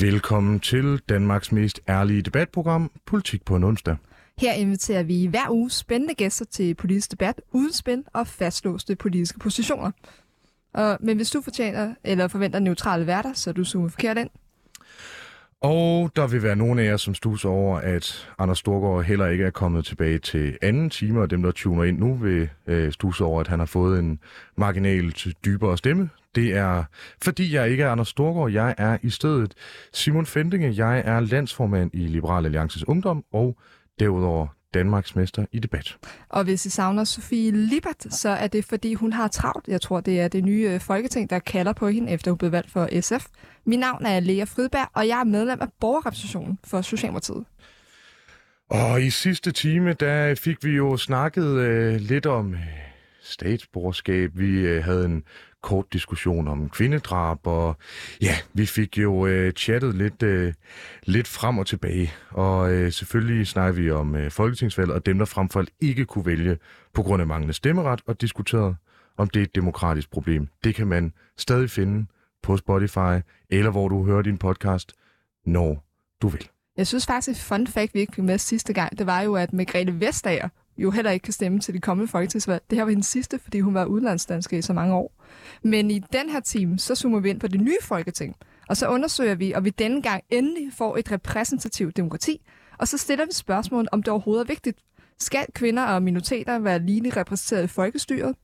Velkommen til Danmarks mest ærlige debatprogram, Politik på en onsdag. Her inviterer vi hver uge spændende gæster til politisk debat, uden spænd og fastlåste politiske positioner. Og, men hvis du fortjener eller forventer neutrale værter, så er du zoomet forkert ind. Og der vil være nogle af jer, som stus over, at Anders Storgård heller ikke er kommet tilbage til anden time, og dem, der tuner ind nu, vil øh, stuse over, at han har fået en marginalt dybere stemme. Det er, fordi jeg ikke er Anders Storgård, jeg er i stedet Simon Fendinge. Jeg er landsformand i Liberal Alliances Ungdom, og derudover Danmarks mester i debat. Og hvis I savner Sofie Libert, så er det fordi hun har travlt. Jeg tror, det er det nye øh, folketing, der kalder på hende, efter hun blev valgt for SF. Mit navn er Lea Fridberg, og jeg er medlem af borgerrepræsentationen for Socialdemokratiet. Og i sidste time, der fik vi jo snakket øh, lidt om øh, statsborgerskab. Vi øh, havde en kort diskussion om kvindedrab, og ja, vi fik jo øh, chattet lidt, øh, lidt frem og tilbage. Og øh, selvfølgelig snakker vi om øh, folketingsvalget, og dem, der frem for alt ikke kunne vælge på grund af manglende stemmeret, og diskuteret, om det er et demokratisk problem. Det kan man stadig finde på Spotify, eller hvor du hører din podcast, når du vil. Jeg synes faktisk, et fun fact, vi ikke fik med sidste gang, det var jo, at Margrethe Vestager jo heller ikke kan stemme til de kommende folketingsvalg. Det her var hendes sidste, fordi hun var udlandsdansker i så mange år. Men i den her time, så zoomer vi ind på det nye folketing. Og så undersøger vi, og vi denne gang endelig får et repræsentativt demokrati. Og så stiller vi spørgsmålet, om det overhovedet er vigtigt. Skal kvinder og minoriteter være lige repræsenteret i folkestyret?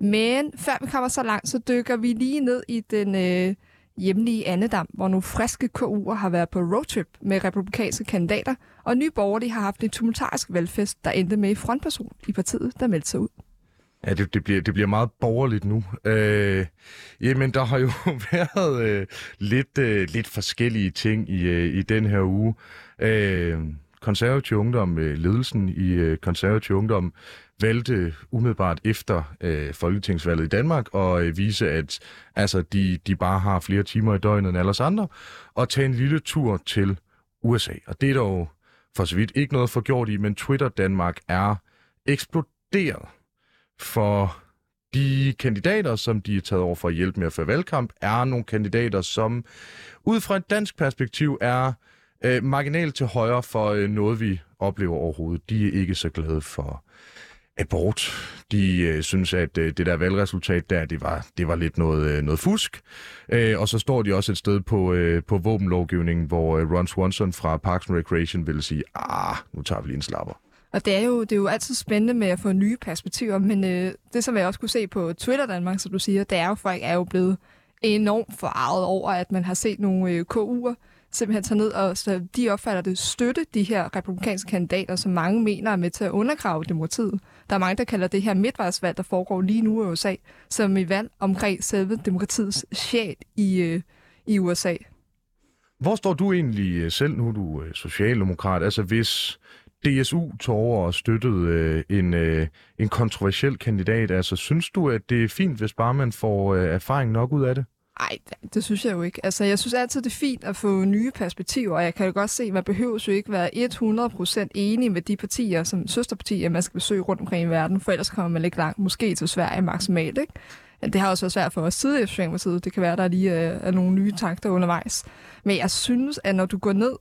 Men før vi kommer så langt, så dykker vi lige ned i den øh, hjemlige Annedam, hvor nogle friske KU'er har været på roadtrip med republikanske kandidater, og Nye Borgerlige har haft en tumultarisk valgfest, der endte med frontperson i partiet, der meldte sig ud. Ja, det, det, bliver, det bliver meget borgerligt nu. Øh, jamen, der har jo været øh, lidt, øh, lidt forskellige ting i, øh, i den her uge. Øh, konservativ ungdom, øh, ledelsen i øh, konservativ ungdom, valgte umiddelbart efter øh, folketingsvalget i Danmark at øh, vise, at altså, de, de bare har flere timer i døgnet end alle os andre, og tage en lille tur til USA. Og det er dog for så vidt ikke noget forgjort i, men Twitter Danmark er eksploderet for de kandidater, som de er taget over for at hjælpe med at føre valgkamp, er nogle kandidater, som ud fra et dansk perspektiv er øh, marginalt til højre for øh, noget, vi oplever overhovedet. De er ikke så glade for abort. De øh, synes, at øh, det der valgresultat der, det var, det var lidt noget, øh, noget fusk. Øh, og så står de også et sted på, øh, på våbenlovgivningen, hvor øh, Ron Swanson fra Parks and Recreation ville sige, ah, nu tager vi lige en slapper. Og det er, jo, det er jo altid spændende med at få nye perspektiver, men øh, det, som jeg også kunne se på Twitter Danmark, som du siger, det er jo, folk er jo blevet enormt forarvet over, at man har set nogle øh, KU'er simpelthen tager ned, og så de opfatter det støtte de her republikanske kandidater, som mange mener er med til at undergrave demokratiet. Der er mange, der kalder det her midtvejsvalg, der foregår lige nu i USA, som i valg omkring selve demokratiets sjæl i, øh, i USA. Hvor står du egentlig øh, selv nu, du er socialdemokrat? Altså hvis DSU tog og støttede øh, en, øh, en kontroversiel kandidat, altså synes du, at det er fint, hvis bare man får øh, erfaring nok ud af det? Nej, det synes jeg jo ikke. Altså, jeg synes altid, det er fint at få nye perspektiver, og jeg kan jo godt se, at man behøver jo ikke være 100% enig med de partier, som søsterpartier, man skal besøge rundt omkring i verden, for ellers kommer man ikke langt, måske til Sverige maksimalt, ikke? Det har også været svært for os side i Socialdemokratiet. Det kan være, at der lige er, er nogle nye takter undervejs. Men jeg synes, at når du går ned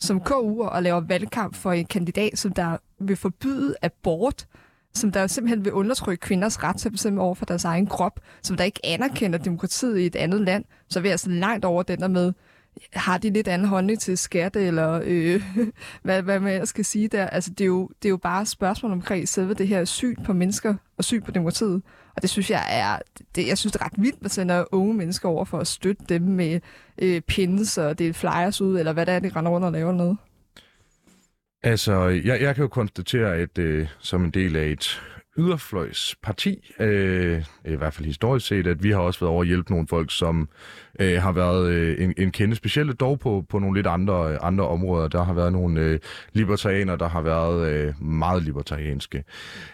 som KU og laver valgkamp for en kandidat, som der vil forbyde abort, som der simpelthen vil undertrykke kvinders ret til at bestemme over for deres egen krop, som der ikke anerkender demokratiet i et andet land, så er vi altså langt over den der med, har de lidt anden holdning til skat, eller øh, hvad, hvad man ellers skal sige der. Altså, det er, jo, det er jo bare spørgsmål omkring selve det her syn på mennesker og syn på demokratiet. Og det synes jeg er, det, jeg synes, det er ret vildt, at man sender unge mennesker over for at støtte dem med øh, pins og det flyers ud, eller hvad det er, de render rundt og laver noget. Altså, jeg, jeg kan jo konstatere, at øh, som en del af et yderfløjsparti, øh, i hvert fald historisk set, at vi har også været over at hjælpe nogle folk, som øh, har været øh, en, en kende specielt dog på, på nogle lidt andre, andre områder. Der har været nogle øh, libertarianer, der har været øh, meget libertarianske.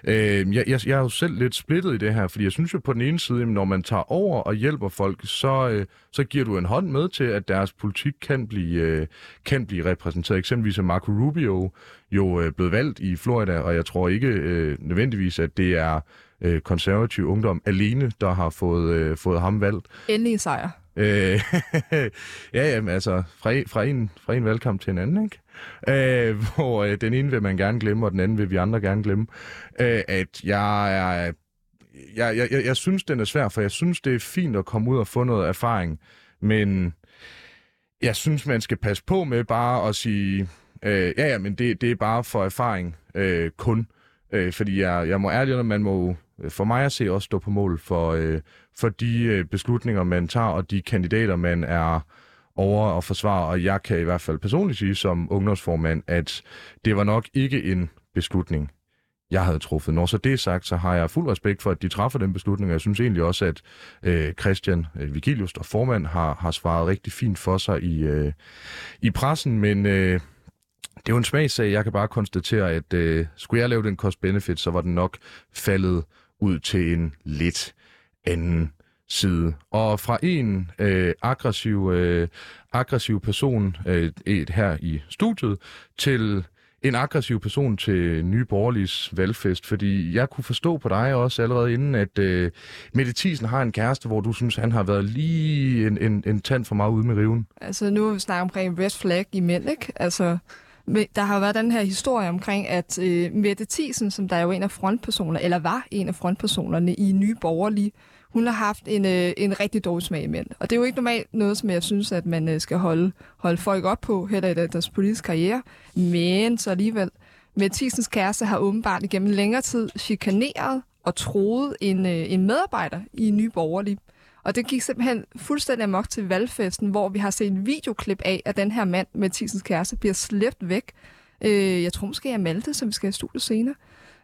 Øh, jeg, jeg, jeg er jo selv lidt splittet i det her, fordi jeg synes jo på den ene side, når man tager over og hjælper folk, så, øh, så giver du en hånd med til, at deres politik kan blive, øh, kan blive repræsenteret. Eksempelvis er Marco Rubio jo øh, blevet valgt i Florida, og jeg tror ikke øh, nødvendigvis, at det er øh, konservativ ungdom alene, der har fået, øh, fået ham valgt. Endelig sejr. Øh, ja, jamen, altså, fra, fra, en, fra en valgkamp til en anden, ikke? Øh, hvor øh, den ene vil man gerne glemme, og den anden vil vi andre gerne glemme. Øh, at jeg er... Jeg, jeg, jeg, jeg synes, den er svær, for jeg synes, det er fint at komme ud og få noget erfaring, men jeg synes, man skal passe på med bare at sige, øh, ja, ja, men det, det er bare for erfaring øh, kun. Øh, fordi jeg, jeg må ærligt, at man må øh, for mig at se også stå på mål for, øh, for de øh, beslutninger, man tager, og de kandidater, man er over at forsvare. Og jeg kan i hvert fald personligt sige som ungdomsformand, at det var nok ikke en beslutning, jeg havde truffet. Når så det er sagt, så har jeg fuld respekt for, at de træffer den beslutning, og jeg synes egentlig også, at øh, Christian øh, Vigilius, der formand, har, har svaret rigtig fint for sig i, øh, i pressen, men øh, det er jo en smagsag. Jeg kan bare konstatere, at øh, skulle jeg lave den cost-benefit, så var den nok faldet ud til en lidt anden side. Og fra en øh, aggressiv, øh, aggressiv person øh, et her i studiet til en aggressiv person til Nye Borgerliges valgfest, fordi jeg kunne forstå på dig også allerede inden, at øh, Mette Thiesen har en kæreste, hvor du synes, han har været lige en, en, en tand for meget ude med riven. Altså nu snakker omkring red flag i mænd, ikke? Altså der har jo været den her historie omkring, at øh, Mette Thiesen, som der er jo en af frontpersoner, eller var en af frontpersonerne i Nye Borgerlige, hun har haft en, øh, en rigtig dårlig smag i mænd. Og det er jo ikke normalt noget, som jeg synes, at man øh, skal holde, holde folk op på, heller i deres politiske karriere. Men så alligevel, Mette Thiesens kæreste har åbenbart igennem længere tid chikaneret og troet en, øh, en medarbejder i Nye Borgerlige. Og det gik simpelthen fuldstændig amok til valgfesten, hvor vi har set en videoklip af, at den her mand Mathisens kæreste bliver slæbt væk. Øh, jeg tror måske, jeg Malte, som vi skal have studiet senere.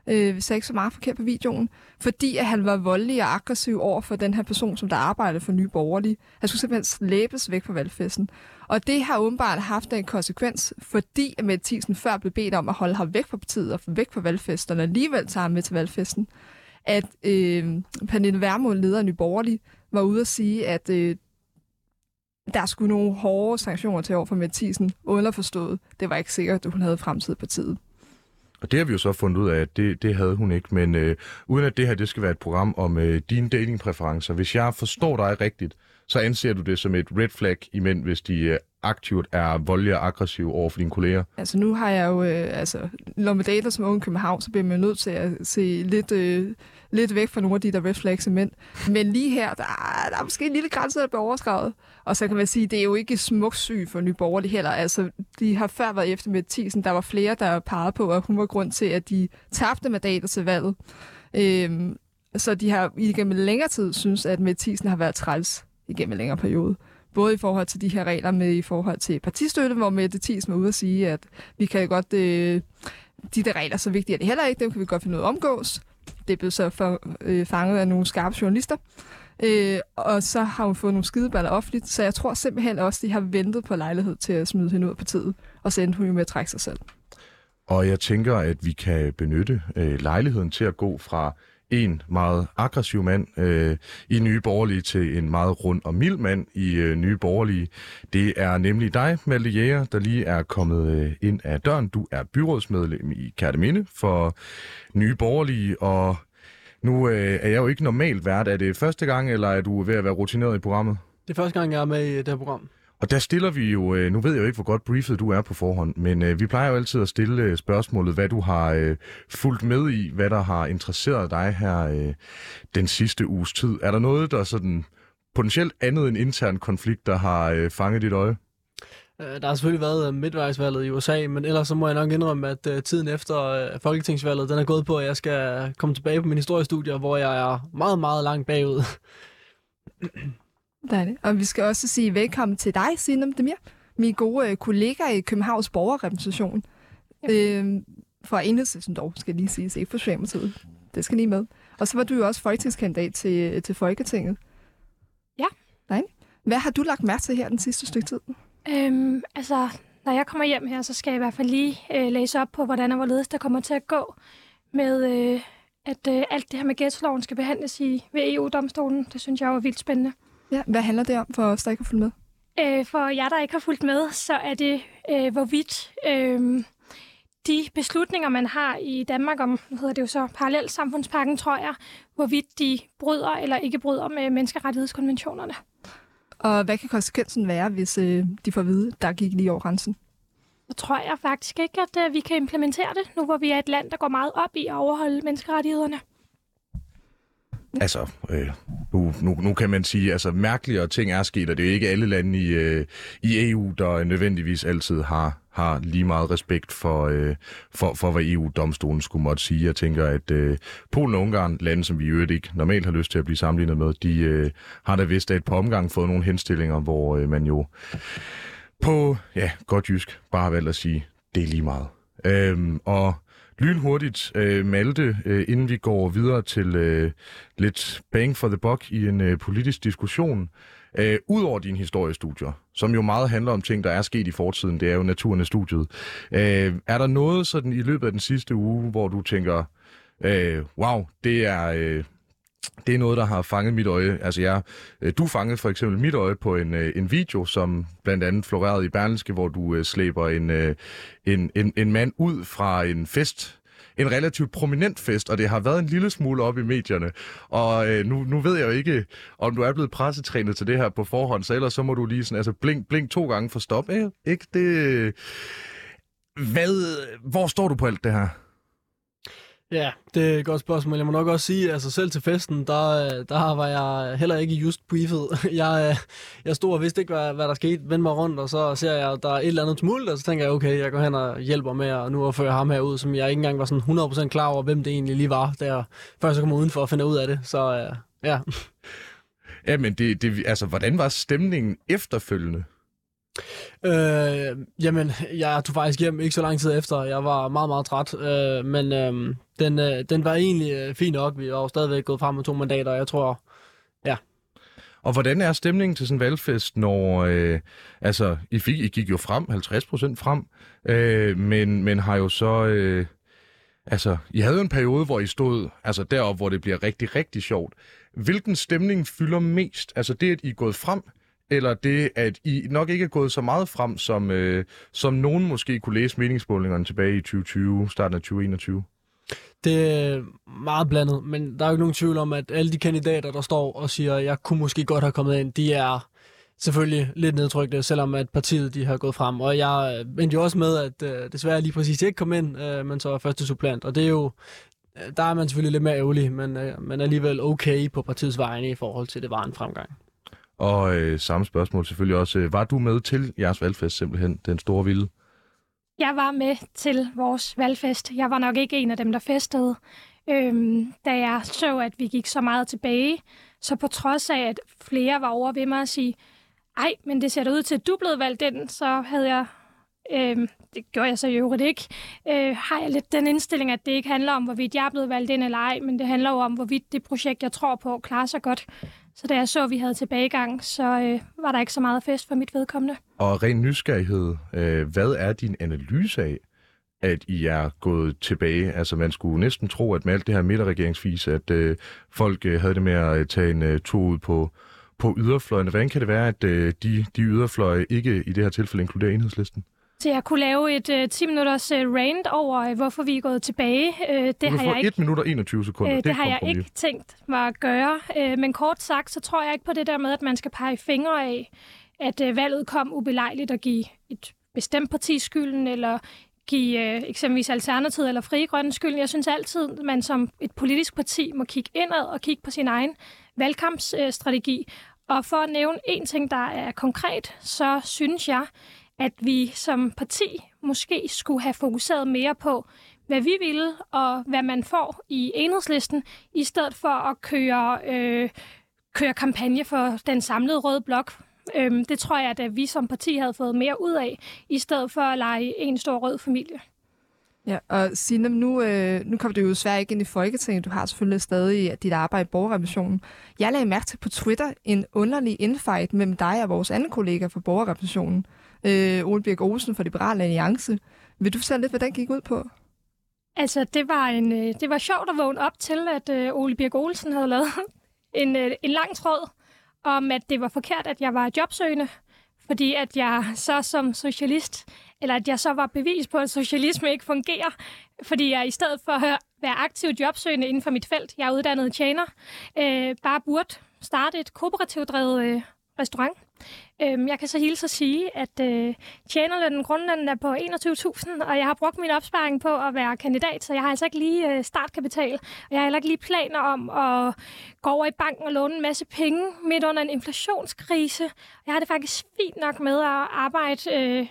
Øh, hvis jeg ikke så meget forkert på videoen. Fordi at han var voldelig og aggressiv over for den her person, som der arbejdede for Nye Borgerlige. Han skulle simpelthen slæbes væk fra valgfesten. Og det har åbenbart haft en konsekvens, fordi at Mette Thiesen før blev bedt om at holde ham væk fra partiet og væk fra valgfesten, og alligevel tager ham med til valgfesten. At øh, Pernille Vermund, leder af Nye Borgerlige, var ude at sige, at øh, der skulle nogle hårde sanktioner til over for Mathisen, underforstået. Det var ikke sikkert, at hun havde fremtid på tid. Og det har vi jo så fundet ud af, at det, det havde hun ikke. Men øh, uden at det her det skal være et program om øh, dine datingpræferencer, hvis jeg forstår dig rigtigt, så anser du det som et red flag i mænd, hvis de øh, aktivt er voldelige og aggressive over for dine kolleger? Altså nu har jeg jo, øh, altså når man dater som ung København, så bliver man nødt til at se lidt, øh, lidt væk fra nogle af de der red flags mænd. Men lige her, der, der er måske en lille grænse, der bliver overskrevet. Og så kan man sige, det er jo ikke smuksyg for Nye Borgerlige heller. Altså, de har før været efter med Thiesen. Der var flere, der pegede på, at hun var grund til, at de tabte mandater til valget. Øhm, så de har igennem længere tid synes, at med Thiesen har været træls igennem en længere periode. Både i forhold til de her regler med i forhold til partistøtte, hvor Mette Thiesen var ude at sige, at vi kan godt... Øh, de der regler, så vigtige er det heller ikke. Dem kan vi godt finde ud af omgås. Det blev så for, øh, fanget af nogle skarpe journalister. Øh, og så har hun fået nogle skideballer offentligt, så jeg tror simpelthen også, de har ventet på lejlighed til at smide hende ud af partiet, og så endte hun jo med at trække sig selv. Og jeg tænker, at vi kan benytte øh, lejligheden til at gå fra en meget aggressiv mand øh, i Nye Borgerlige til en meget rund og mild mand i øh, Nye Borgerlige. Det er nemlig dig, Malte Jæger, der lige er kommet øh, ind af døren. Du er byrådsmedlem i Kærteminde for Nye Borgerlige, og nu øh, er jeg jo ikke normalt vært. Er det første gang, eller er du ved at være rutineret i programmet? Det er første gang, jeg er med i det her program. Og der stiller vi jo, øh, nu ved jeg jo ikke, hvor godt briefet du er på forhånd, men øh, vi plejer jo altid at stille øh, spørgsmålet, hvad du har fulgt med i, hvad der har interesseret dig her den sidste uges tid. Er der noget, der sådan potentielt andet end intern konflikt, der har fanget dit øje? Der har selvfølgelig været midtvejsvalget i USA, men ellers så må jeg nok indrømme, at tiden efter folketingsvalget, den er gået på, at jeg skal komme tilbage på min historiestudier, hvor jeg er meget, meget langt bagud. Dejligt. Og vi skal også sige velkommen til dig, Sinem Demir, min gode øh, kollega i Københavns Borgerrepræsentation. Ja. Øh, for enhedslisten dog, skal lige sige, ikke for Socialdemokratiet. Det skal lige med. Og så var du jo også folketingskandidat til, til Folketinget. Ja. Nej. Hvad har du lagt mærke til her den sidste stykke tid? Øhm, altså, når jeg kommer hjem her, så skal jeg i hvert fald lige øh, læse op på, hvordan og hvorledes der kommer til at gå med, øh, at øh, alt det her med gæstloven skal behandles i ved EU-domstolen. Det synes jeg er vildt spændende. Ja, hvad handler det om for os, der ikke har fulgt med? Øh, for jer, der ikke har fulgt med, så er det, øh, hvorvidt øh, de beslutninger, man har i Danmark om, nu hedder det jo så parallelsamfundspakken, tror jeg, hvorvidt de bryder eller ikke bryder med menneskerettighedskonventionerne. Og hvad kan konsekvensen være, hvis øh, de får at vide, der gik lige over grænsen? Så tror jeg faktisk ikke, at øh, vi kan implementere det, nu hvor vi er et land, der går meget op i at overholde menneskerettighederne. Altså, øh, nu, nu, nu kan man sige, altså mærkeligere ting er sket, og det er ikke alle lande i, øh, i EU, der nødvendigvis altid har, har lige meget respekt for, øh, for, for hvad EU-domstolen skulle måtte sige. Jeg tænker, at øh, Polen og Ungarn, lande som vi i øvrigt ikke normalt har lyst til at blive sammenlignet med, de øh, har da vist et par omgang fået nogle henstillinger, hvor øh, man jo på, ja, godt jysk, bare har valgt at sige, det er lige meget. Øhm, og lynhurtigt, øh, Malte, øh, inden vi går videre til øh, lidt bang for the buck i en øh, politisk diskussion. Øh, Udover dine historiestudier, som jo meget handler om ting, der er sket i fortiden, det er jo naturen af studiet. Øh, er der noget sådan i løbet af den sidste uge, hvor du tænker, øh, wow, det er... Øh, det er noget, der har fanget mit øje. Altså, jeg, øh, du fangede for eksempel mit øje på en, øh, en video, som blandt andet florerede i Berlinske, hvor du øh, slæber en, en, en, en mand ud fra en fest, en relativt prominent fest, og det har været en lille smule op i medierne. Og øh, nu, nu ved jeg jo ikke, om du er blevet pressetrænet til det her på forhånd, så ellers så må du lige sådan, altså blink, blink to gange for stop. Eh, ikke det... Hvad, hvor står du på alt det her? Ja, det er et godt spørgsmål. Jeg må nok også sige, altså selv til festen, der, der var jeg heller ikke just briefet. Jeg, jeg stod og vidste ikke, hvad, hvad der skete, vendte mig rundt, og så ser jeg, at der er et eller andet tumult, og så tænker jeg, okay, jeg går hen og hjælper med at nu at føre ham her ud, som jeg ikke engang var sådan 100% klar over, hvem det egentlig lige var, der før jeg så kom udenfor at finde ud af det. Så ja. Ja, men det, det, altså, hvordan var stemningen efterfølgende? Øh, jamen, jeg tog faktisk hjem ikke så lang tid efter. Jeg var meget, meget træt. Øh, men øh, den, øh, den var egentlig øh, fin nok. Vi var jo stadigvæk gået frem med to mandater, jeg tror, ja. Og hvordan er stemningen til sådan en valgfest, når øh, altså, I, fik, I gik jo frem, 50 procent frem, øh, men, men har jo så... Øh, altså, I havde jo en periode, hvor I stod altså deroppe, hvor det bliver rigtig, rigtig sjovt. Hvilken stemning fylder mest? Altså det, at I er gået frem, eller det, at I nok ikke er gået så meget frem, som, øh, som nogen måske kunne læse meningsmålingerne tilbage i 2020, starten af 2021? Det er meget blandet, men der er jo ikke nogen tvivl om, at alle de kandidater, der står og siger, at jeg kunne måske godt have kommet ind, de er selvfølgelig lidt nedtrykte, selvom at partiet de har gået frem. Og jeg endte jo også med, at øh, desværre lige præcis ikke kom ind, øh, men så er første supplant. Og det er jo, øh, der er man selvfølgelig lidt mere ærgerlig, men, øh, men alligevel okay på partiets vegne i forhold til, at det var en fremgang. Og øh, samme spørgsmål selvfølgelig også. Øh, var du med til jeres valgfest simpelthen, den store vilde? Jeg var med til vores valgfest. Jeg var nok ikke en af dem, der festede. Øhm, da jeg så, at vi gik så meget tilbage, så på trods af, at flere var over ved mig at sige, ej, men det ser da ud til, at du blev valgt ind, så havde jeg, øhm, det gjorde jeg så i øvrigt ikke, øh, har jeg lidt den indstilling, at det ikke handler om, hvorvidt jeg er blevet valgt ind eller ej, men det handler jo om, hvorvidt det projekt, jeg tror på, klarer sig godt. Så da jeg så, at vi havde tilbagegang, så øh, var der ikke så meget fest for mit vedkommende. Og ren nysgerrighed, øh, hvad er din analyse af, at I er gået tilbage? Altså man skulle næsten tro, at med alt det her midterregeringsvis, at øh, folk øh, havde det med at øh, tage en øh, tur ud på, på yderfløjene. Hvordan kan det være, at øh, de, de yderfløje ikke i det her tilfælde inkluderer enhedslisten? Så jeg kunne lave et uh, 10-minutters uh, rant over, uh, hvorfor vi er gået tilbage. Uh, det har jeg ikke, 1 minut og 21 sekunder. Uh, det, det har jeg ikke tænkt mig at gøre. Uh, men kort sagt, så tror jeg ikke på det der med, at man skal pege fingre af, at uh, valget kom ubelejligt at give et bestemt parti skylden, eller give uh, eksempelvis Alternativet eller Frie Grønne skylden. Jeg synes altid, at man som et politisk parti må kigge indad og kigge på sin egen valgkampsstrategi. Og for at nævne en ting, der er konkret, så synes jeg, at vi som parti måske skulle have fokuseret mere på, hvad vi ville, og hvad man får i enhedslisten, i stedet for at køre, øh, køre kampagne for den samlede røde blok. Øhm, det tror jeg, at vi som parti havde fået mere ud af, i stedet for at lege en stor rød familie. Ja, og Signe, nu, øh, nu kommer du jo svært ikke ind i Folketinget. Du har selvfølgelig stadig dit arbejde i borgerrepræsentationen. Jeg lagde mærke til på Twitter en underlig infight mellem dig og vores anden kollega fra borgerrepræsentationen øh, Ole Birk Olsen fra Liberal Alliance. Vil du fortælle lidt, hvad den gik ud på? Altså, det var, en, øh, det var sjovt at vågne op til, at øh, Ole Birk Olsen havde lavet en, øh, en lang tråd om, at det var forkert, at jeg var jobsøgende, fordi at jeg så som socialist, eller at jeg så var bevis på, at socialisme ikke fungerer, fordi jeg i stedet for at være aktiv jobsøgende inden for mit felt, jeg er uddannet tjener, øh, bare burde starte et kooperativt drevet øh, restaurant Øhm, jeg kan så hilse at sige, at øh, tjenerlønnen grundlønnen er på 21.000, og jeg har brugt min opsparing på at være kandidat, så jeg har altså ikke lige øh, startkapital. Og jeg har heller ikke lige planer om at gå over i banken og låne en masse penge midt under en inflationskrise. Jeg har det faktisk fint nok med at arbejde øh,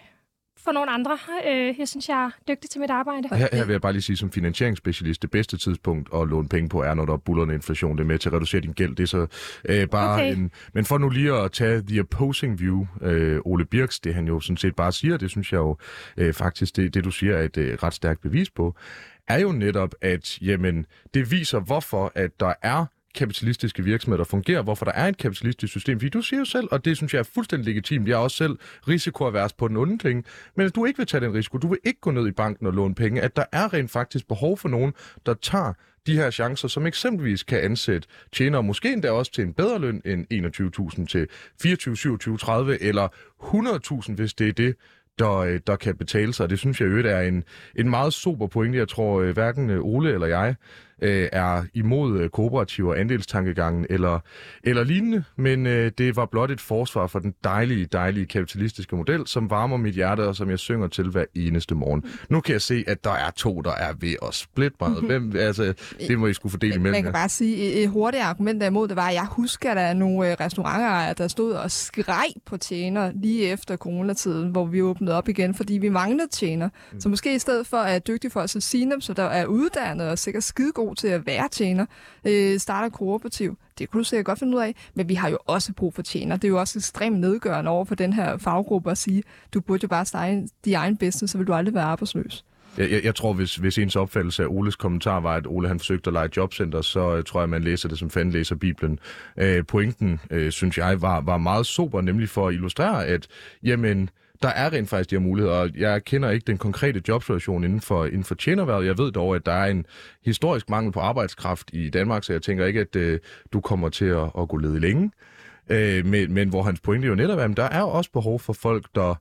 for nogle andre. Øh, jeg synes, jeg er dygtig til mit arbejde. Her, her vil jeg bare lige sige, som finansieringsspecialist, det bedste tidspunkt at låne penge på er, når der er bullerne inflation. Det er med til at reducere din gæld. Det er så øh, bare Okay. en... Men for nu lige at tage the opposing view, øh, Ole Birks, det han jo sådan set bare siger, det synes jeg jo øh, faktisk, det, det du siger er et øh, ret stærkt bevis på, er jo netop, at jamen, det viser, hvorfor at der er kapitalistiske virksomheder, der fungerer, hvorfor der er et kapitalistisk system. Fordi du siger jo selv, og det synes jeg er fuldstændig legitimt, jeg er også selv risikoavers på den onde ting, men at du ikke vil tage den risiko, du vil ikke gå ned i banken og låne penge, at der er rent faktisk behov for nogen, der tager de her chancer, som eksempelvis kan ansætte tjenere, måske endda også til en bedre løn end 21.000 til 24, 27, 30 eller 100.000, hvis det er det, der, øh, der kan betale sig. Det synes jeg jo er en, en meget super pointe. Jeg tror øh, hverken øh, Ole eller jeg øh, er imod øh, kooperativer, andelstankegangen eller, eller lignende, men øh, det var blot et forsvar for den dejlige, dejlige kapitalistiske model, som varmer mit hjerte og som jeg synger til hver eneste morgen. Nu kan jeg se, at der er to, der er ved at splitte mig. Hvem, altså, det må I skulle fordele Man imellem kan jer. bare sige, et, hurtigt argument derimod, det var, at jeg husker, at der er nogle øh, restauranter, der stod og skreg på tjener lige efter coronatiden, hvor vi åbnede op igen, fordi vi manglede tjener. Mm. Så måske i stedet for at dygtig for at sige dem, så der er uddannet og sikkert skide god til at være tjener, øh, starter kooperativ. Det kunne du sikkert godt finde ud af, men vi har jo også brug for tjener. Det er jo også ekstremt nedgørende over for den her faggruppe at sige, du burde jo bare starte din egen business, så vil du aldrig være arbejdsløs. Jeg, jeg, jeg tror, hvis, hvis ens opfattelse af Oles kommentar var, at Ole han forsøgte at lege jobcenter, så uh, tror jeg, man læser det som fanden læser Bibelen. Uh, pointen, uh, synes jeg, var, var meget sober, nemlig for at illustrere, at jamen, der er rent faktisk de her muligheder, og jeg kender ikke den konkrete jobsituation inden for, inden for tjenerværet. Jeg ved dog, at der er en historisk mangel på arbejdskraft i Danmark, så jeg tænker ikke, at øh, du kommer til at, at gå ledig længe. Øh, men, men hvor hans pointe jo netop er, at der er også behov for folk, der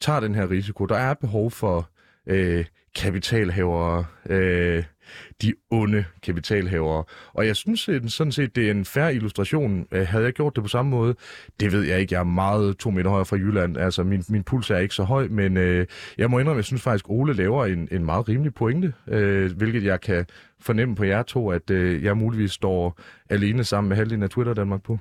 tager den her risiko. Der er behov for øh, kapitalhavere, øh, de onde kapitalhavere. Og jeg synes sådan set, det er en færre illustration. Øh, havde jeg gjort det på samme måde? Det ved jeg ikke. Jeg er meget to meter højere fra Jylland. Altså, min, min puls er ikke så høj, men øh, jeg må indrømme, jeg synes faktisk, Ole laver en, en meget rimelig pointe, øh, hvilket jeg kan fornemme på jer to, at øh, jeg muligvis står alene sammen med halvdelen af Twitter Danmark på.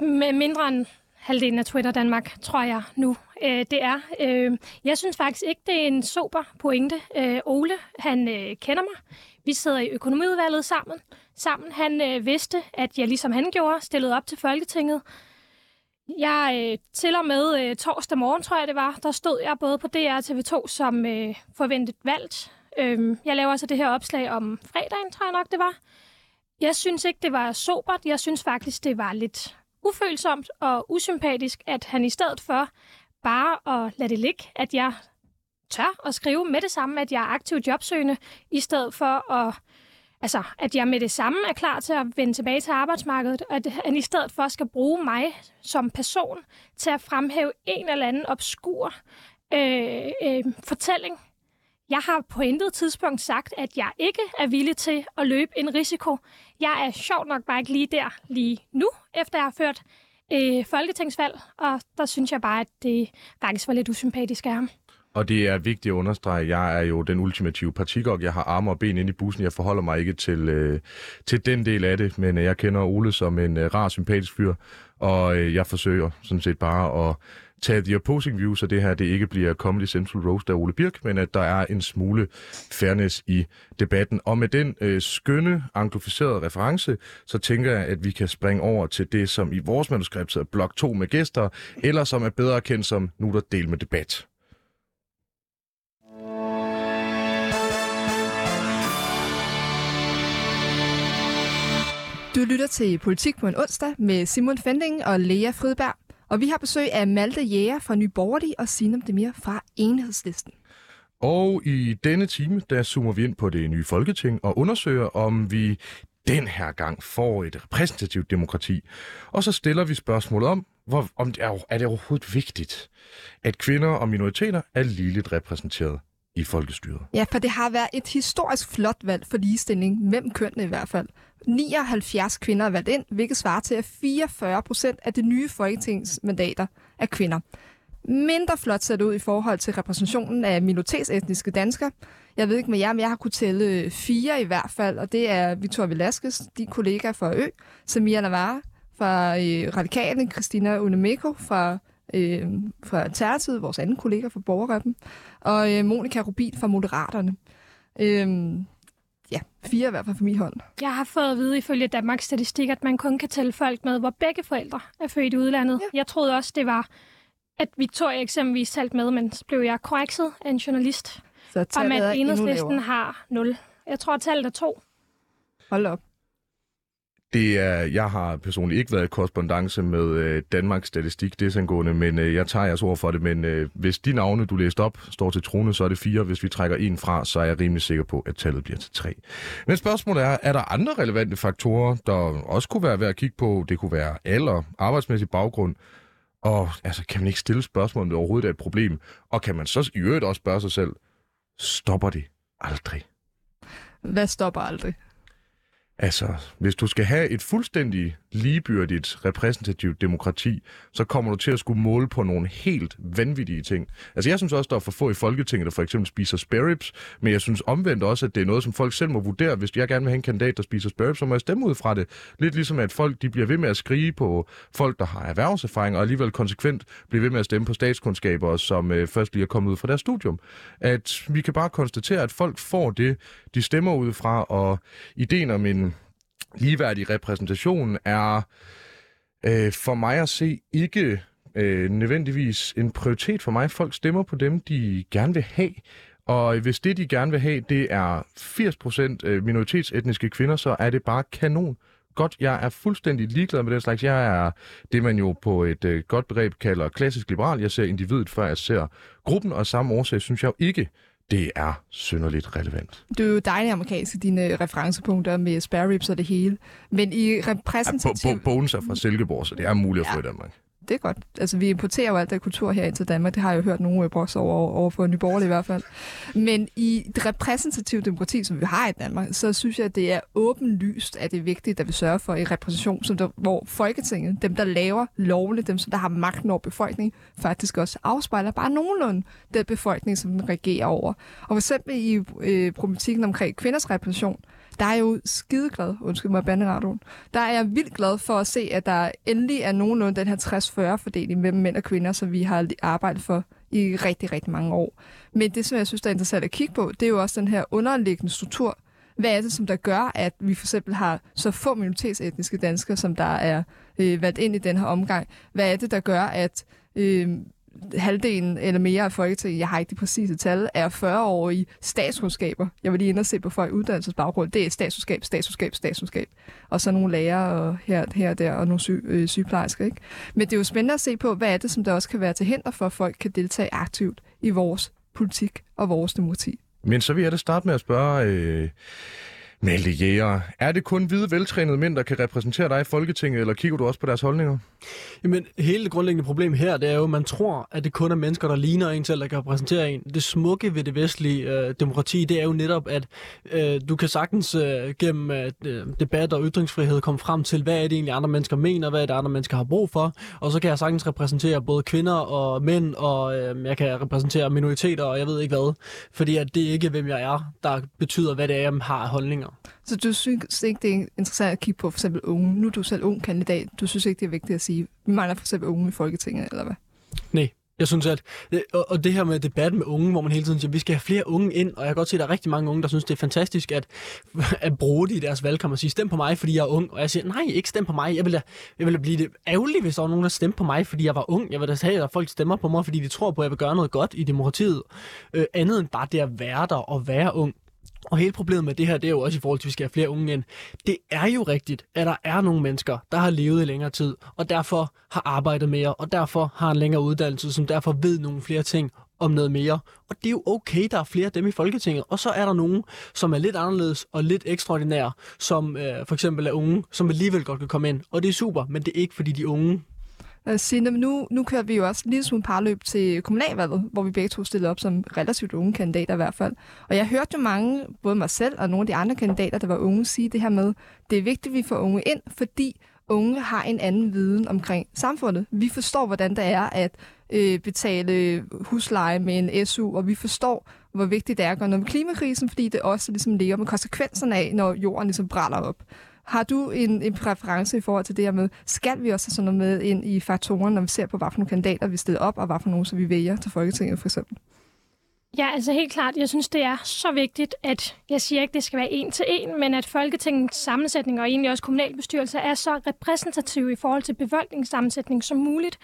Med mindre end halvdelen af Twitter Danmark, tror jeg nu, øh, det er. Øh, jeg synes faktisk ikke, det er en super pointe. Øh, Ole, han øh, kender mig. Vi sidder i økonomiudvalget sammen. sammen. Han øh, vidste, at jeg ligesom han gjorde, stillede op til Folketinget. Jeg øh, til og med øh, torsdag morgen, tror jeg det var, der stod jeg både på DR og TV2 som øh, forventet valgt. Øh, jeg laver altså det her opslag om fredagen, tror jeg nok det var. Jeg synes ikke, det var sobert. Jeg synes faktisk, det var lidt ufølsomt og usympatisk, at han i stedet for bare at lade det ligge, at jeg tør at skrive med det samme, at jeg er aktiv jobsøgende, i stedet for at, altså, at jeg med det samme er klar til at vende tilbage til arbejdsmarkedet, og at han i stedet for skal bruge mig som person til at fremhæve en eller anden obskur øh, øh, fortælling. Jeg har på intet tidspunkt sagt, at jeg ikke er villig til at løbe en risiko. Jeg er sjovt nok bare ikke lige der lige nu, efter jeg har ført øh, folketingsvalg, og der synes jeg bare, at det faktisk var lidt usympatisk af ham. Og det er vigtigt at understrege, jeg er jo den ultimative partigok. Jeg har arme og ben inde i bussen. Jeg forholder mig ikke til, øh, til den del af det, men øh, jeg kender Ole som en øh, rar, sympatisk fyr, og øh, jeg forsøger sådan set bare at tage the opposing view, så det her det ikke bliver Comedy Central Roast af Ole Birk, men at der er en smule fairness i debatten. Og med den øh, skønne, anglificerede reference, så tænker jeg, at vi kan springe over til det, som i vores manuskript hedder blok 2 med gæster, eller som er bedre kendt som nu der del med debat. Du lytter til Politik på en onsdag med Simon Fending og Lea Fridberg. Og vi har besøg af Malte Jæger fra Nye Borgerlige og Sinem Demir fra Enhedslisten. Og i denne time, der zoomer vi ind på det nye folketing og undersøger, om vi den her gang får et repræsentativt demokrati. Og så stiller vi spørgsmålet om, hvor, om det er, er det overhovedet vigtigt, at kvinder og minoriteter er ligeligt repræsenteret i folkestyret. Ja, for det har været et historisk flot valg for ligestilling, mellem kønnene i hvert fald. 79 kvinder er valgt ind, hvilket svarer til, at 44 procent af de nye folketingsmandater er kvinder. Mindre flot sat ud i forhold til repræsentationen af minoritetsetniske danskere. Jeg ved ikke med jer, men jeg har kunnet tælle øh, fire i hvert fald, og det er Victoria Velasquez, din kollega fra Ø, Samia Navarre fra øh, Radikalen, Christina Unemeko fra, øh, fra Tertid, vores anden kollega fra Borgerreppen, og øh, Monika Rubin fra Moderaterne. Øh, ja, fire i hvert fald for min hånd. Jeg har fået at vide ifølge Danmarks Statistik, at man kun kan tælle folk med, hvor begge forældre er født i udlandet. Ja. Jeg troede også, det var, at Victoria eksempelvis talte med, men så blev jeg korrekset af en journalist, Så om tallet er at enhedslisten har 0. Jeg tror, at tallet er 2. Hold op. Det er, jeg har personligt ikke været i korrespondence med øh, Danmarks Statistik desangående, men øh, jeg tager jeres ord for det. Men øh, hvis de navne, du læste op, står til trone, så er det fire. Hvis vi trækker en fra, så er jeg rimelig sikker på, at tallet bliver til tre. Men spørgsmålet er, er der andre relevante faktorer, der også kunne være værd at kigge på? Det kunne være alder, arbejdsmæssig baggrund, og altså, kan man ikke stille spørgsmål, om det overhovedet er et problem? Og kan man så i øvrigt også spørge sig selv, stopper det aldrig? Hvad stopper aldrig? Altså, hvis du skal have et fuldstændig ligebyrdigt repræsentativt demokrati, så kommer du til at skulle måle på nogle helt vanvittige ting. Altså, jeg synes også, der er for få i Folketinget, der for eksempel spiser spareribs, men jeg synes omvendt også, at det er noget, som folk selv må vurdere. Hvis jeg gerne vil have en kandidat, der spiser spareribs, så må jeg stemme ud fra det. Lidt ligesom, at folk de bliver ved med at skrige på folk, der har erhvervserfaring, og alligevel konsekvent bliver ved med at stemme på statskundskaber, som øh, først lige er kommet ud fra deres studium. At vi kan bare konstatere, at folk får det, de stemmer ud fra, og ideen om en ligeværdig repræsentation er øh, for mig at se ikke øh, nødvendigvis en prioritet for mig. Folk stemmer på dem, de gerne vil have. Og hvis det, de gerne vil have, det er 80% øh, minoritetsetniske kvinder, så er det bare kanon. Godt, jeg er fuldstændig ligeglad med den slags. Jeg er det, man jo på et øh, godt begreb kalder klassisk liberal. Jeg ser individet, før jeg ser gruppen, og af samme årsag synes jeg jo ikke, det er synderligt relevant. Du er jo dejlig amerikansk i dine referencepunkter med spare ribs og det hele. Men i Ja, repræsentativ... bo- Bones er fra Silkeborg, så det er muligt at få Ja. i Danmark. Det er godt. Altså, vi importerer jo alt det kultur her ind til Danmark. Det har jeg jo hørt nogle øh, brokse over, over for Nyborg i hvert fald. Men i det repræsentative demokrati, som vi har i Danmark, så synes jeg, at det er åbenlyst, at det er vigtigt, at vi sørger for en repræsentation, som der, hvor Folketinget, dem der laver lovene, dem som der har magten over befolkningen, faktisk også afspejler bare nogenlunde den befolkning, som den regerer over. Og for eksempel i øh, problematikken omkring kvinders repræsentation, der er jeg jo skideglad, undskyld mig, banderadioen, der er jeg vildt glad for at se, at der endelig er nogenlunde den her 60-40 fordeling mellem mænd og kvinder, som vi har arbejdet for i rigtig, rigtig mange år. Men det, som jeg synes, der er interessant at kigge på, det er jo også den her underliggende struktur. Hvad er det, som der gør, at vi for eksempel har så få minoritetsetniske danskere, som der er øh, valgt ind i den her omgang? Hvad er det, der gør, at øh, halvdelen eller mere af Folketinget, jeg har ikke de præcise tal, er 40-årige statskundskaber. Jeg vil lige ind og se på folk uddannelsesbaggrund. Det er statskundskab, statskundskab, statskundskab. Og så nogle lærere og her, her og der, og nogle sy, øh, sygeplejersker. Ikke? Men det er jo spændende at se på, hvad er det, som der også kan være til hinder for, at folk kan deltage aktivt i vores politik og vores demokrati. Men så vil jeg da starte med at spørge øh, Malte Jæger. Er det kun hvide, veltrænede mænd, der kan repræsentere dig i Folketinget, eller kigger du også på deres holdninger? Jamen, hele det grundlæggende problem her, det er jo, at man tror, at det kun er mennesker, der ligner en selv, der kan repræsentere en. Det smukke ved det vestlige øh, demokrati, det er jo netop, at øh, du kan sagtens øh, gennem øh, debat og ytringsfrihed komme frem til, hvad er det egentlig andre mennesker mener, hvad er det andre mennesker har brug for, og så kan jeg sagtens repræsentere både kvinder og mænd, og øh, jeg kan repræsentere minoriteter, og jeg ved ikke hvad, fordi at det er ikke, hvem jeg er, der betyder, hvad det er, jeg har holdninger. Så du synes ikke, det er interessant at kigge på for eksempel unge? Nu er du selv ung kandidat. Du synes ikke, det er vigtigt at sige, vi mangler for eksempel unge i Folketinget, eller hvad? Nej, jeg synes, at øh, og, og det her med debatten med unge, hvor man hele tiden siger, at vi skal have flere unge ind, og jeg kan godt se, at der er rigtig mange unge, der synes, det er fantastisk at, at bruge det i deres valgkamp og sige, stem på mig, fordi jeg er ung. Og jeg siger, nej, ikke stem på mig. Jeg vil da, jeg vil da blive det ærgerligt, hvis der var nogen, der stemte på mig, fordi jeg var ung. Jeg vil da have, at folk stemmer på mig, fordi de tror på, at jeg vil gøre noget godt i demokratiet. Øh, andet end bare det at være der og være ung. Og hele problemet med det her, det er jo også i forhold til, at vi skal have flere unge ind. Det er jo rigtigt, at der er nogle mennesker, der har levet i længere tid, og derfor har arbejdet mere, og derfor har en længere uddannelse, som derfor ved nogle flere ting om noget mere. Og det er jo okay, der er flere af dem i Folketinget. Og så er der nogen, som er lidt anderledes og lidt ekstraordinære, som øh, for eksempel er unge, som alligevel godt kan komme ind. Og det er super, men det er ikke fordi de unge Uh, Signe, nu, nu kører vi jo også en lille smule parløb til kommunalvalget, hvor vi begge to stillede op som relativt unge kandidater i hvert fald. Og jeg hørte jo mange, både mig selv og nogle af de andre kandidater, der var unge, sige det her med, det er vigtigt, at vi får unge ind, fordi unge har en anden viden omkring samfundet. Vi forstår, hvordan det er at øh, betale husleje med en SU, og vi forstår, hvor vigtigt det er at gøre noget med klimakrisen, fordi det også ligesom ligger med konsekvenserne af, når jorden ligesom brænder op. Har du en, en præference i forhold til det her med, skal vi også have sådan noget med ind i faktoren, når vi ser på, hvad for nogle kandidater vi stiller op, og hvad for nogle, som vi vælger til Folketinget for eksempel? Ja, altså helt klart. Jeg synes, det er så vigtigt, at jeg siger ikke, det skal være en til en, men at Folketingets sammensætning og egentlig også kommunalbestyrelser er så repræsentativ i forhold til befolkningssammensætning som muligt.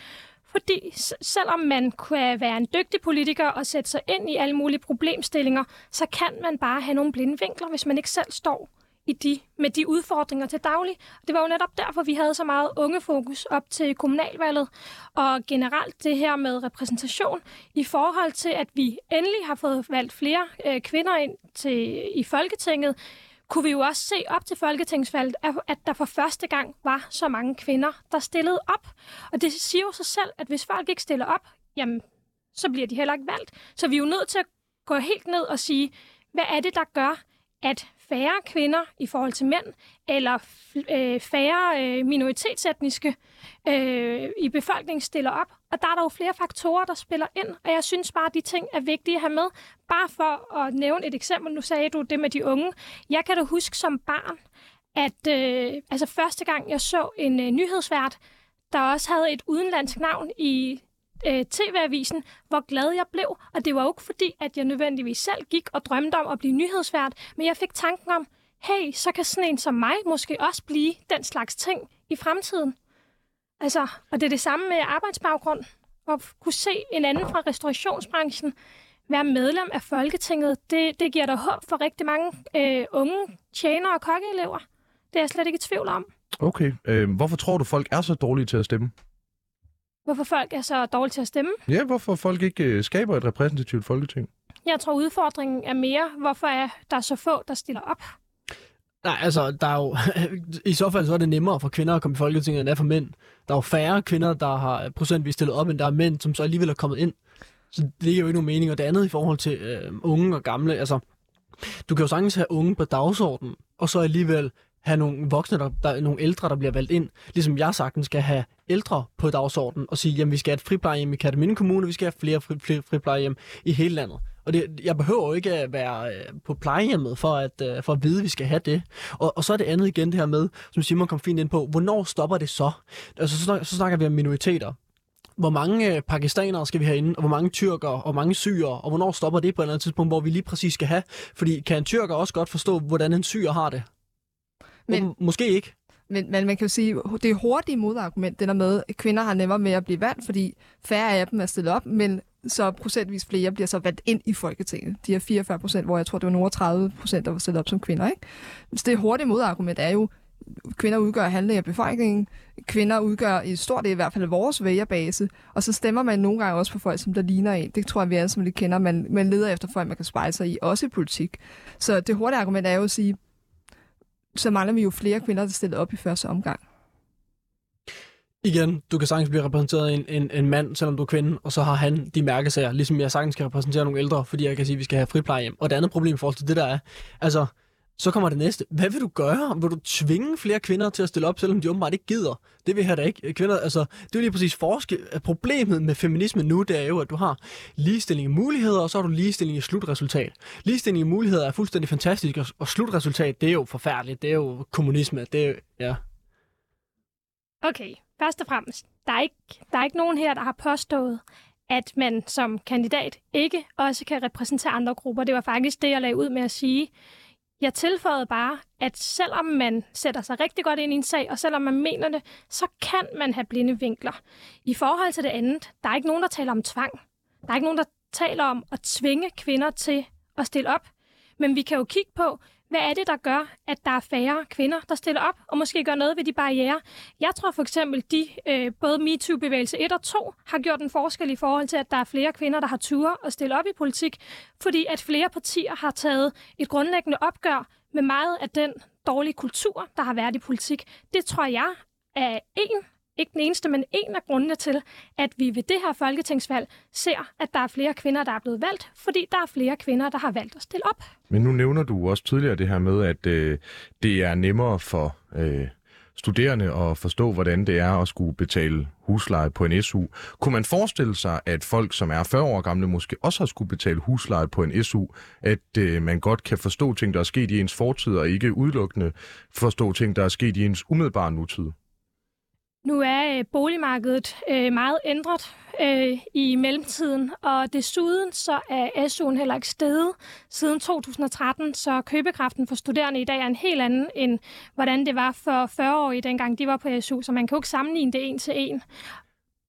Fordi selvom man kan være en dygtig politiker og sætte sig ind i alle mulige problemstillinger, så kan man bare have nogle blinde vinkler, hvis man ikke selv står i de, med de udfordringer til daglig. Det var jo netop derfor, vi havde så meget ungefokus op til kommunalvalget, og generelt det her med repræsentation i forhold til, at vi endelig har fået valgt flere øh, kvinder ind til, i Folketinget, kunne vi jo også se op til folketingsvalget, at der for første gang var så mange kvinder, der stillede op. Og det siger jo sig selv, at hvis folk ikke stiller op, jamen, så bliver de heller ikke valgt. Så vi er jo nødt til at gå helt ned og sige, hvad er det, der gør, at færre kvinder i forhold til mænd, eller øh, færre øh, minoritetsetniske øh, i befolkningen stiller op. Og der er der jo flere faktorer, der spiller ind, og jeg synes bare, at de ting er vigtige at have med. Bare for at nævne et eksempel, nu sagde du det med de unge. Jeg kan da huske som barn, at øh, altså første gang jeg så en øh, nyhedsvært, der også havde et udenlandsk navn i øh, TV-avisen, hvor glad jeg blev. Og det var jo ikke fordi, at jeg nødvendigvis selv gik og drømte om at blive nyhedsvært, men jeg fik tanken om, hey, så kan sådan en som mig måske også blive den slags ting i fremtiden. Altså, og det er det samme med arbejdsbaggrund. At kunne se en anden fra restaurationsbranchen være medlem af Folketinget, det, det giver dig håb for rigtig mange øh, unge tjenere og kokkeelever. Det er jeg slet ikke i tvivl om. Okay. Øh, hvorfor tror du, folk er så dårlige til at stemme? Hvorfor folk er så dårlige til at stemme? Ja, hvorfor folk ikke øh, skaber et repræsentativt folketing? Jeg tror, udfordringen er mere, hvorfor er der så få, der stiller op? Nej, altså, der er jo, i så fald så er det nemmere for kvinder at komme i Folketinget, end det er for mænd. Der er jo færre kvinder, der har procentvis stillet op, end der er mænd, som så alligevel er kommet ind. Så det giver jo ikke nogen mening. Og det andet i forhold til øh, unge og gamle, altså, du kan jo sagtens have unge på dagsordenen, og så alligevel have nogle voksne, der, der, nogle ældre, der bliver valgt ind. Ligesom jeg sagtens skal have ældre på dagsordenen og sige, jamen vi skal have et friplejehjem i Kataminde Kommune, vi skal have flere fri, fri, friplejehjem i hele landet. Og det, jeg behøver jo ikke at være øh, på plejehjemmet for at, øh, for at vide, at vi skal have det. Og, og så er det andet igen det her med, som Simon kom fint ind på, hvornår stopper det så? Altså så, så snakker vi om minoriteter hvor mange øh, pakistanere skal vi have inde, og hvor mange tyrker, og hvor mange syrer, og hvornår stopper det på et eller andet tidspunkt, hvor vi lige præcis skal have? Fordi kan en tyrker også godt forstå, hvordan en syrer har det? Men, måske ikke. Men, men man kan jo sige, det er hurtigt modargument, det der med, at kvinder har nemmere med at blive valgt, fordi færre af dem er stillet op, men så procentvis flere bliver så valgt ind i Folketinget. De er 44 procent, hvor jeg tror, det var nogle 30 procent, der var stillet op som kvinder. Ikke? Så det hurtige modargument er jo, kvinder udgør halvdelen af befolkningen. Kvinder udgør i stort del i hvert fald vores vælgerbase. Og så stemmer man nogle gange også på folk, som der ligner en. Det tror jeg, vi alle som lidt kender. Man, man leder efter folk, man kan spejle sig i, også i politik. Så det hurtige argument er jo at sige, så mangler vi jo flere kvinder, der stiller op i første omgang. Igen, du kan sagtens blive repræsenteret af en, en, en mand, selvom du er kvinde, og så har han de mærkesager, ligesom jeg sagtens kan repræsentere nogle ældre, fordi jeg kan sige, at vi skal have friplejehjem. Og det andet problem i forhold til det der er, altså, så kommer det næste. Hvad vil du gøre? Vil du tvinge flere kvinder til at stille op, selvom de åbenbart ikke gider? Det vil jeg da ikke. Kvinder, altså, det er jo lige præcis forskel. Problemet med feminisme nu, det er jo, at du har ligestilling i muligheder, og så har du ligestilling i slutresultat. Ligestilling i muligheder er fuldstændig fantastisk, og slutresultat, det er jo forfærdeligt. Det er jo kommunisme. Det er jo, ja. Okay, først og fremmest, der er, ikke, der er ikke nogen her, der har påstået, at man som kandidat ikke også kan repræsentere andre grupper. Det var faktisk det, jeg lagde ud med at sige. Jeg tilføjede bare, at selvom man sætter sig rigtig godt ind i en sag, og selvom man mener det, så kan man have blinde vinkler. I forhold til det andet, der er ikke nogen, der taler om tvang. Der er ikke nogen, der taler om at tvinge kvinder til at stille op. Men vi kan jo kigge på, hvad er det, der gør, at der er færre kvinder, der stiller op, og måske gør noget ved de barriere? Jeg tror for eksempel, de øh, både MeToo-bevægelse 1 og 2 har gjort en forskel i forhold til, at der er flere kvinder, der har ture at stille op i politik, fordi at flere partier har taget et grundlæggende opgør med meget af den dårlige kultur, der har været i politik. Det tror jeg er en ikke den eneste, men en af grundene til, at vi ved det her folketingsvalg ser, at der er flere kvinder, der er blevet valgt, fordi der er flere kvinder, der har valgt at stille op. Men nu nævner du også tidligere det her med, at øh, det er nemmere for øh, studerende at forstå, hvordan det er at skulle betale husleje på en SU. Kunne man forestille sig, at folk, som er 40 år gamle, måske også har skulle betale husleje på en SU, at øh, man godt kan forstå ting, der er sket i ens fortid, og ikke udelukkende forstå ting, der er sket i ens umiddelbare nutid? Nu er øh, boligmarkedet øh, meget ændret øh, i mellemtiden, og desuden så er SU'en heller ikke steget siden 2013, så købekraften for studerende i dag er en helt anden, end hvordan det var for 40-årige, dengang de var på SU, så man kan jo ikke sammenligne det en til en.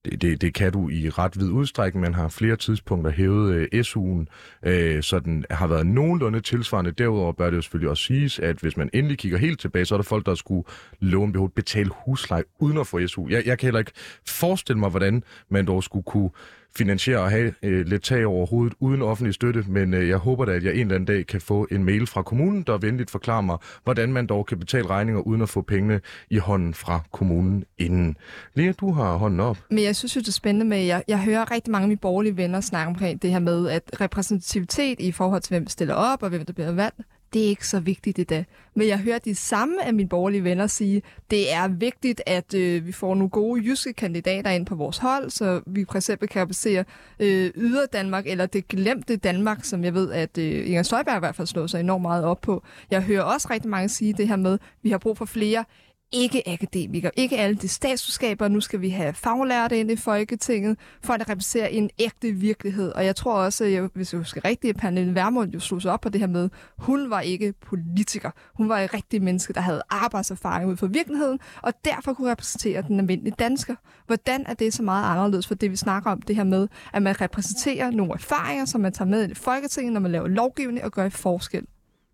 Det, det, det kan du i ret vid udstrækning. Man har flere tidspunkter hævet øh, SU'en, øh, så den har været nogenlunde tilsvarende. Derudover bør det jo selvfølgelig også siges, at hvis man endelig kigger helt tilbage, så er der folk, der skulle låne behovet behov betale husleje uden at få SU. Jeg, jeg kan heller ikke forestille mig, hvordan man dog skulle kunne finansiere og have øh, lidt tag over hovedet uden offentlig støtte, men øh, jeg håber da, at jeg en eller anden dag kan få en mail fra kommunen, der venligt forklarer mig, hvordan man dog kan betale regninger uden at få pengene i hånden fra kommunen inden. Lea, du har hånden op. Men jeg synes jo, det er spændende med, jeg, jeg hører rigtig mange af mine borgerlige venner snakke omkring det her med, at repræsentativitet i forhold til, hvem stiller op og hvem der bliver valgt, det er ikke så vigtigt i dag. Men jeg hører de samme af mine borgerlige venner sige, det er vigtigt, at øh, vi får nogle gode jyske kandidater ind på vores hold, så vi for eksempel kan basere øh, yder Danmark, eller det glemte Danmark, som jeg ved, at øh, Inger Støjberg i hvert fald slår sig enormt meget op på. Jeg hører også rigtig mange sige det her med, at vi har brug for flere ikke akademikere, ikke alle de statsudskaber. Nu skal vi have faglærte ind i Folketinget, for at repræsentere en ægte virkelighed. Og jeg tror også, jeg, hvis jeg husker rigtigt, at Pernille Vermund jo slog sig op på det her med, hun var ikke politiker. Hun var et rigtigt menneske, der havde arbejdserfaring ud fra virkeligheden, og derfor kunne repræsentere den almindelige dansker. Hvordan er det så meget anderledes for det, vi snakker om, det her med, at man repræsenterer nogle erfaringer, som man tager med ind i Folketinget, når man laver lovgivning og gør en forskel?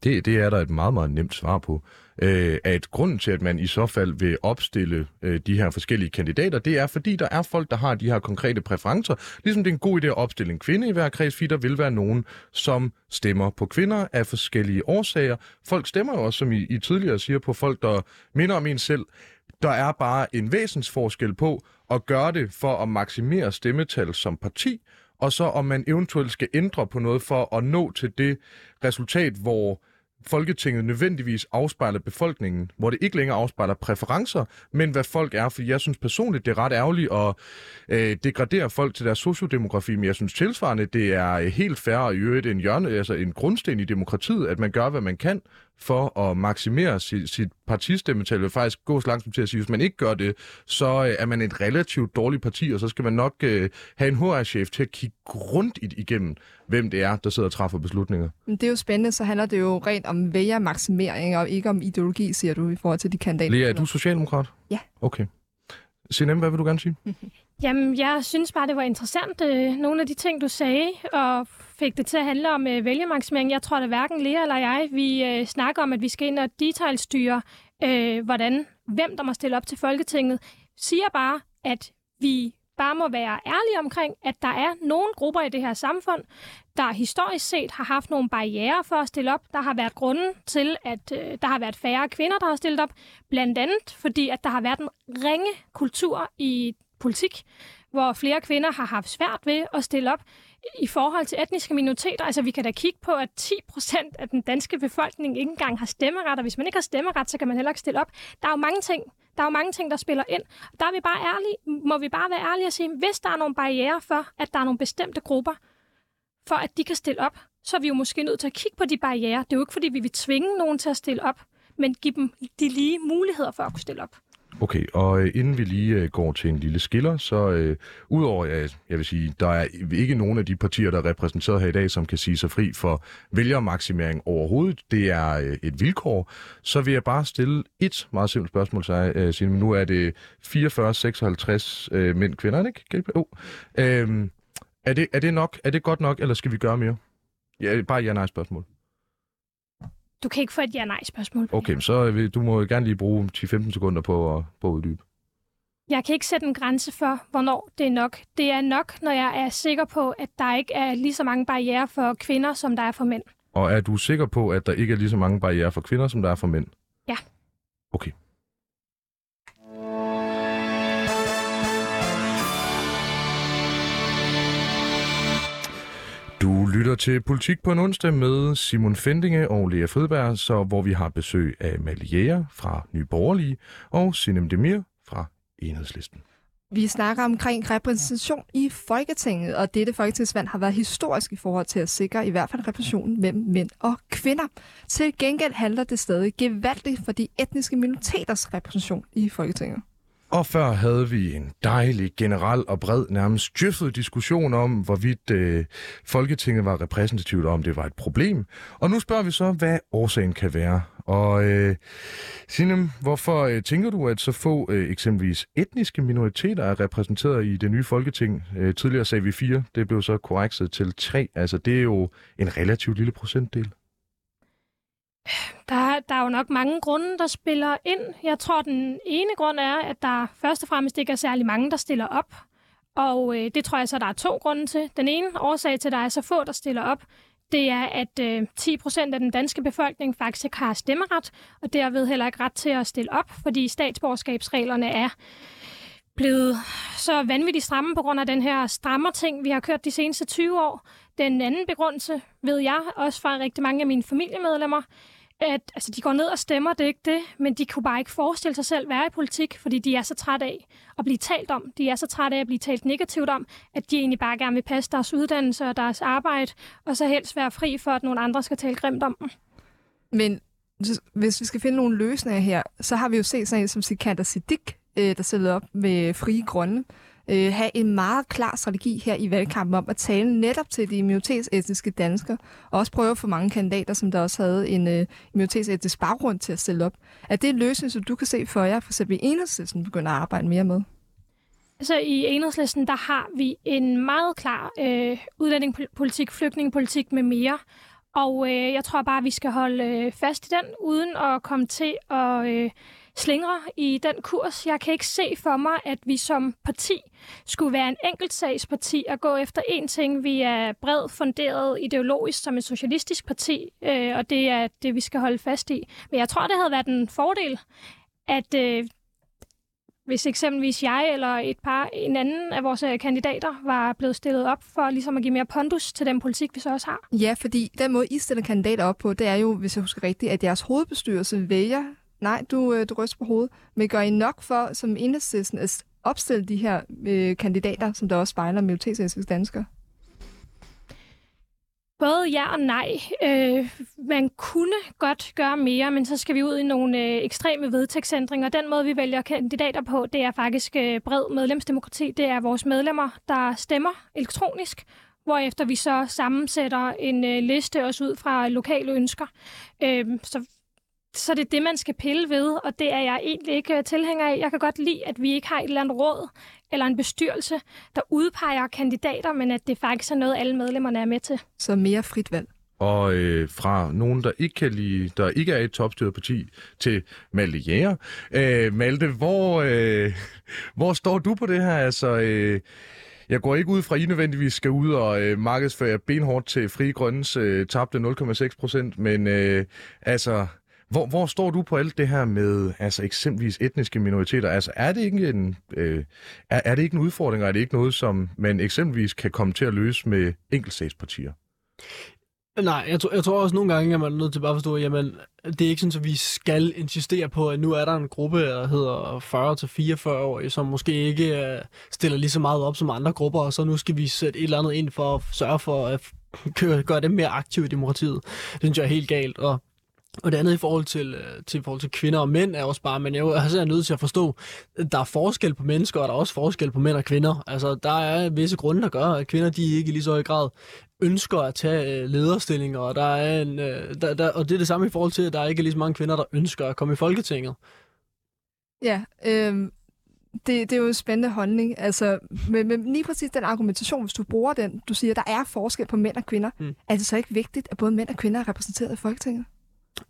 Det, det er der et meget, meget nemt svar på. Øh, at grunden til, at man i så fald vil opstille øh, de her forskellige kandidater, det er, fordi der er folk, der har de her konkrete præferencer. Ligesom det er en god idé at opstille en kvinde i hver kreds, fordi der vil være nogen, som stemmer på kvinder af forskellige årsager. Folk stemmer jo også, som I, I tidligere siger, på folk, der minder om en selv. Der er bare en væsensforskel på at gøre det for at maksimere stemmetal som parti, og så om man eventuelt skal ændre på noget for at nå til det resultat, hvor Folketinget nødvendigvis afspejler befolkningen, hvor det ikke længere afspejler præferencer, men hvad folk er. For jeg synes personligt, det er ret ærgerligt at øh, degradere folk til deres sociodemografi, men jeg synes tilsvarende, det er øh, helt fair og i øvrigt en, hjørne, altså en grundsten i demokratiet, at man gør, hvad man kan for at maksimere sit, sit partistemmetal. vil faktisk gå så langt som til at sige, at hvis man ikke gør det, så øh, er man et relativt dårligt parti, og så skal man nok øh, have en HR-chef til at kigge rundt igennem, hvem det er, der sidder og træffer beslutninger. Men det er jo spændende, så handler det jo rent om vælgermaksimering, og ikke om ideologi, siger du, i forhold til de kandidater. Lea, er du socialdemokrat? Ja. Okay. CNM, hvad vil du gerne sige? Jamen, jeg synes bare, det var interessant, øh, nogle af de ting, du sagde, og fik det til at handle om øh, vælgemaksimering. Jeg tror, at hverken Lea eller jeg, vi øh, snakker om, at vi skal ind og detaljstyre, øh, hvordan, hvem der må stille op til Folketinget. Siger bare, at vi bare må være ærlige omkring, at der er nogle grupper i det her samfund, der historisk set har haft nogle barriere for at stille op. Der har været grunden til, at øh, der har været færre kvinder, der har stillet op. Blandt andet fordi, at der har været en ringe kultur i politik, hvor flere kvinder har haft svært ved at stille op i forhold til etniske minoriteter. Altså, vi kan da kigge på, at 10 procent af den danske befolkning ikke engang har stemmeret, og hvis man ikke har stemmeret, så kan man heller ikke stille op. Der er jo mange ting, der er jo mange ting, der spiller ind. Der er vi bare ærlige, må vi bare være ærlige og sige, hvis der er nogle barriere for, at der er nogle bestemte grupper, for at de kan stille op, så er vi jo måske nødt til at kigge på de barriere. Det er jo ikke, fordi vi vil tvinge nogen til at stille op, men give dem de lige muligheder for at kunne stille op. Okay, og øh, inden vi lige øh, går til en lille skiller, så øh, udover, at jeg vil sige, der er ikke nogen af de partier, der er repræsenteret her i dag, som kan sige sig fri for vælgermaksimering overhovedet. Det er øh, et vilkår. Så vil jeg bare stille et meget simpelt spørgsmål til dig, øh, Signe. Nu er det 44-56 øh, mænd kvinder, ikke? Oh. Øh, er, det, er det nok? Er det godt nok, eller skal vi gøre mere? Ja, bare ja-nej spørgsmål. Du kan ikke få et ja-nej-spørgsmål. Okay, så øh, du må gerne lige bruge 10-15 sekunder på at, på at uddybe. Jeg kan ikke sætte en grænse for, hvornår det er nok. Det er nok, når jeg er sikker på, at der ikke er lige så mange barriere for kvinder, som der er for mænd. Og er du sikker på, at der ikke er lige så mange barriere for kvinder, som der er for mænd? Ja. Okay. Du lytter til Politik på en onsdag med Simon Fendinge og Lea Fridberg, så hvor vi har besøg af Malie fra Nye Borgerlige og Sinem Demir fra Enhedslisten. Vi snakker omkring repræsentation i Folketinget, og dette folketingsvalg har været historisk i forhold til at sikre i hvert fald repræsentationen mellem mænd og kvinder. Til gengæld handler det stadig gevaldigt for de etniske minoriteters repræsentation i Folketinget. Og før havde vi en dejlig, generel og bred, nærmest djøffet diskussion om, hvorvidt øh, Folketinget var repræsentativt, og om det var et problem. Og nu spørger vi så, hvad årsagen kan være. Og øh, Sinem, hvorfor øh, tænker du, at så få øh, eksempelvis etniske minoriteter er repræsenteret i det nye Folketing? Øh, tidligere sagde vi fire, det blev så korrekset til tre. Altså, det er jo en relativt lille procentdel. Der, der er jo nok mange grunde, der spiller ind. Jeg tror, den ene grund er, at der først og fremmest ikke er særlig mange, der stiller op. Og øh, det tror jeg så, der er to grunde til. Den ene årsag til, at der er så få, der stiller op, det er, at øh, 10 procent af den danske befolkning faktisk ikke har stemmeret, og derved heller ikke ret til at stille op, fordi statsborgerskabsreglerne er blevet så vanvittigt stramme på grund af den her strammer ting, vi har kørt de seneste 20 år. Den anden begrundelse ved jeg også fra rigtig mange af mine familiemedlemmer, at altså, de går ned og stemmer, det er ikke det, men de kunne bare ikke forestille sig selv være i politik, fordi de er så trætte af at blive talt om. De er så trætte af at blive talt negativt om, at de egentlig bare gerne vil passe deres uddannelse og deres arbejde, og så helst være fri for, at nogle andre skal tale grimt om dem. Men hvis vi skal finde nogle løsninger her, så har vi jo set sådan en som Sikander Siddiq, øh, der stillede op med Frie Grønne, øh, have en meget klar strategi her i valgkampen om at tale netop til de minoritetsetniske danskere, og også prøve for mange kandidater, som der også havde en øh, minoritetsetnisk baggrund til at stille op. Er det en løsning, som du kan se for jer, for eksempel vi enhedslisten begynder at arbejde mere med? Så i enhedslisten, der har vi en meget klar øh, udlændingepolitik, flygtningepolitik med mere. Og øh, jeg tror bare, vi skal holde øh, fast i den, uden at komme til at... Øh, slingre i den kurs. Jeg kan ikke se for mig, at vi som parti skulle være en enkeltsagsparti og gå efter én ting. Vi er bredt funderet ideologisk som et socialistisk parti, øh, og det er det, vi skal holde fast i. Men jeg tror, det havde været en fordel, at øh, hvis eksempelvis jeg eller et par, en anden af vores øh, kandidater var blevet stillet op for ligesom at give mere pondus til den politik, vi så også har. Ja, fordi den måde, I stiller kandidater op på, det er jo, hvis jeg husker rigtigt, at jeres hovedbestyrelse vælger Nej, du, øh, du ryster på hovedet. Men gør I nok for, som enhedslisten, at opstille de her øh, kandidater, som der også spejler minoritetsetniske danskere? Både ja og nej. Øh, man kunne godt gøre mere, men så skal vi ud i nogle øh, ekstreme vedtægtsændringer. Den måde, vi vælger kandidater på, det er faktisk øh, bred medlemsdemokrati. Det er vores medlemmer, der stemmer elektronisk, hvorefter vi så sammensætter en øh, liste også ud fra lokale ønsker. Øh, så så det er det, man skal pille ved, og det er jeg egentlig ikke øh, tilhænger af. Jeg kan godt lide, at vi ikke har et eller andet råd eller en bestyrelse, der udpeger kandidater, men at det faktisk er noget, alle medlemmerne er med til. Så mere frit valg. Og øh, fra nogen, der ikke kan lide, der ikke er et topstyret parti, til Malte Jæger. Øh, Malte, hvor, øh, hvor står du på det her? Altså, øh, jeg går ikke ud fra, at I nødvendigvis skal ud og øh, markedsføre benhårdt til Fri Grønnes øh, tabte 0,6 procent, men øh, altså, hvor, hvor står du på alt det her med altså eksempelvis etniske minoriteter? Altså er det ikke en, øh, er, er det ikke en udfordring, og er det ikke noget, som man eksempelvis kan komme til at løse med enkeltstatspartier? Nej, jeg tror, jeg tror også nogle gange, at man er nødt til bare at forstå, at jamen, det er ikke sådan, at vi skal insistere på, at nu er der en gruppe, der hedder 40-44 år, som måske ikke uh, stiller lige så meget op som andre grupper, og så nu skal vi sætte et eller andet ind for at sørge for at gøre dem mere aktive i demokratiet. Det synes jeg er helt galt, og og det andet i forhold til, øh, til, forhold til kvinder og mænd er også bare, men jeg er altså nødt til at forstå, at der er forskel på mennesker, og der er også forskel på mænd og kvinder. Altså, der er visse grunde, der gør, at kvinder de ikke i lige så høj grad ønsker at tage øh, lederstillinger, og, der er en, øh, der, der, og det er det samme i forhold til, at der er ikke lige så mange kvinder, der ønsker at komme i Folketinget. Ja, øh, det, det er jo en spændende holdning. Altså, med, med lige præcis den argumentation, hvis du bruger den, du siger, at der er forskel på mænd og kvinder, mm. er det så ikke vigtigt, at både mænd og kvinder er repræsenteret i Folketinget?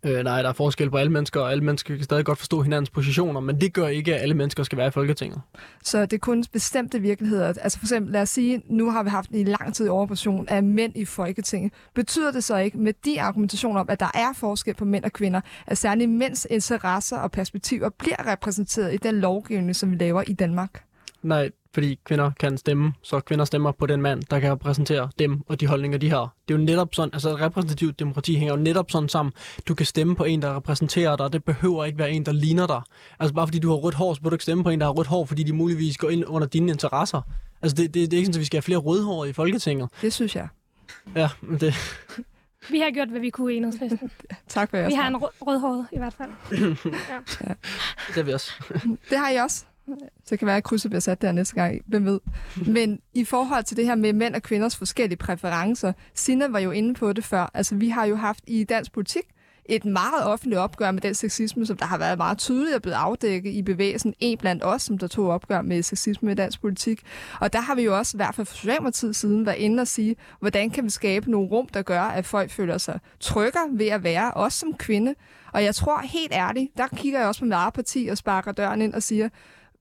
Øh, nej, der er forskel på alle mennesker, og alle mennesker kan stadig godt forstå hinandens positioner, men det gør ikke, at alle mennesker skal være i Folketinget. Så det er kun bestemte virkeligheder. Altså for eksempel, lad os sige, nu har vi haft en lang tid overportion af mænd i Folketinget. Betyder det så ikke med de argumentationer om, at der er forskel på mænd og kvinder, at særligt mænds interesser og perspektiver bliver repræsenteret i den lovgivning, som vi laver i Danmark? Nej, fordi kvinder kan stemme, så kvinder stemmer på den mand, der kan repræsentere dem og de holdninger, de har. Det er jo netop sådan, altså et repræsentativt demokrati hænger jo netop sådan sammen. Du kan stemme på en, der repræsenterer dig, det behøver ikke være en, der ligner dig. Altså bare fordi du har rødt hår, så burde du ikke stemme på en, der har rødt hår, fordi de muligvis går ind under dine interesser. Altså det, det, det er ikke sådan, at vi skal have flere rødhår i Folketinget. Det synes jeg. Ja, men det, Vi har gjort, hvad vi kunne i enhedslisten. Tak for jeres Vi har en rød, rødhåret i hvert fald. det er vi også. Det har I også. Så kan være, at krydset bliver sat der næste gang. Hvem ved? Men i forhold til det her med mænd og kvinders forskellige præferencer, Sina var jo inde på det før. Altså, vi har jo haft i dansk politik et meget offentligt opgør med den sexisme, som der har været meget tydeligt og blevet afdækket i bevægelsen. En blandt os, som der tog opgør med sexisme i dansk politik. Og der har vi jo også, i hvert fald for Socialdemokratiet siden, været inde og sige, hvordan kan vi skabe nogle rum, der gør, at folk føler sig tryggere ved at være, også som kvinde. Og jeg tror helt ærligt, der kigger jeg også på mit eget parti og sparker døren ind og siger,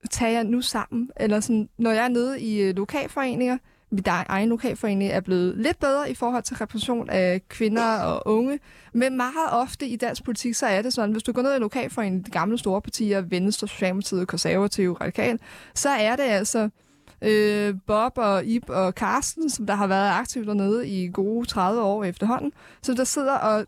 tag jer nu sammen. Eller sådan, når jeg er nede i øh, lokalforeninger, mit egen lokalforening er blevet lidt bedre i forhold til repræsentation af kvinder og unge. Men meget ofte i dansk politik, så er det sådan, hvis du går ned i lokalforeningen, de gamle store partier, Venstre, Socialdemokratiet, Konservative, Radikal, så er det altså øh, Bob og Ib og Karsten, som der har været aktivt dernede i gode 30 år efterhånden, så der sidder og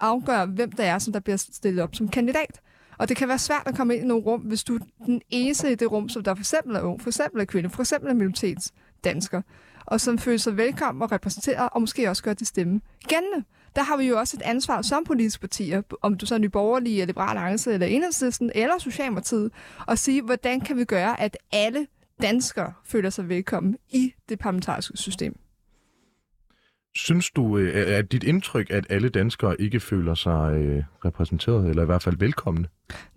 afgør, hvem der er, som der bliver stillet op som kandidat. Og det kan være svært at komme ind i nogle rum, hvis du er den eneste i det rum, som der for eksempel er ung, for eksempel er kvinde, for eksempel er minoritetsdansker, og som føler sig velkommen og repræsenteret, og måske også gør det stemme gældende. Der har vi jo også et ansvar som politiske partier, om du så er nyborgerlige, eller Liberale Alliance, eller Enhedslisten, eller Socialdemokratiet, at sige, hvordan kan vi gøre, at alle danskere føler sig velkommen i det parlamentariske system. Synes du, øh, er dit indtryk, at alle danskere ikke føler sig øh, repræsenteret, eller i hvert fald velkomne?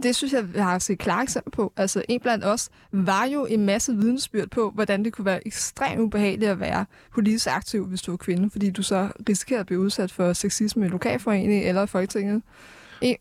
Det synes jeg, vi har set klare eksempler på. Altså, en blandt os var jo en masse vidensbyrd på, hvordan det kunne være ekstremt ubehageligt at være politisk aktiv, hvis du er kvinde, fordi du så risikerer at blive udsat for sexisme i lokalforeningen eller i Folketinget. En,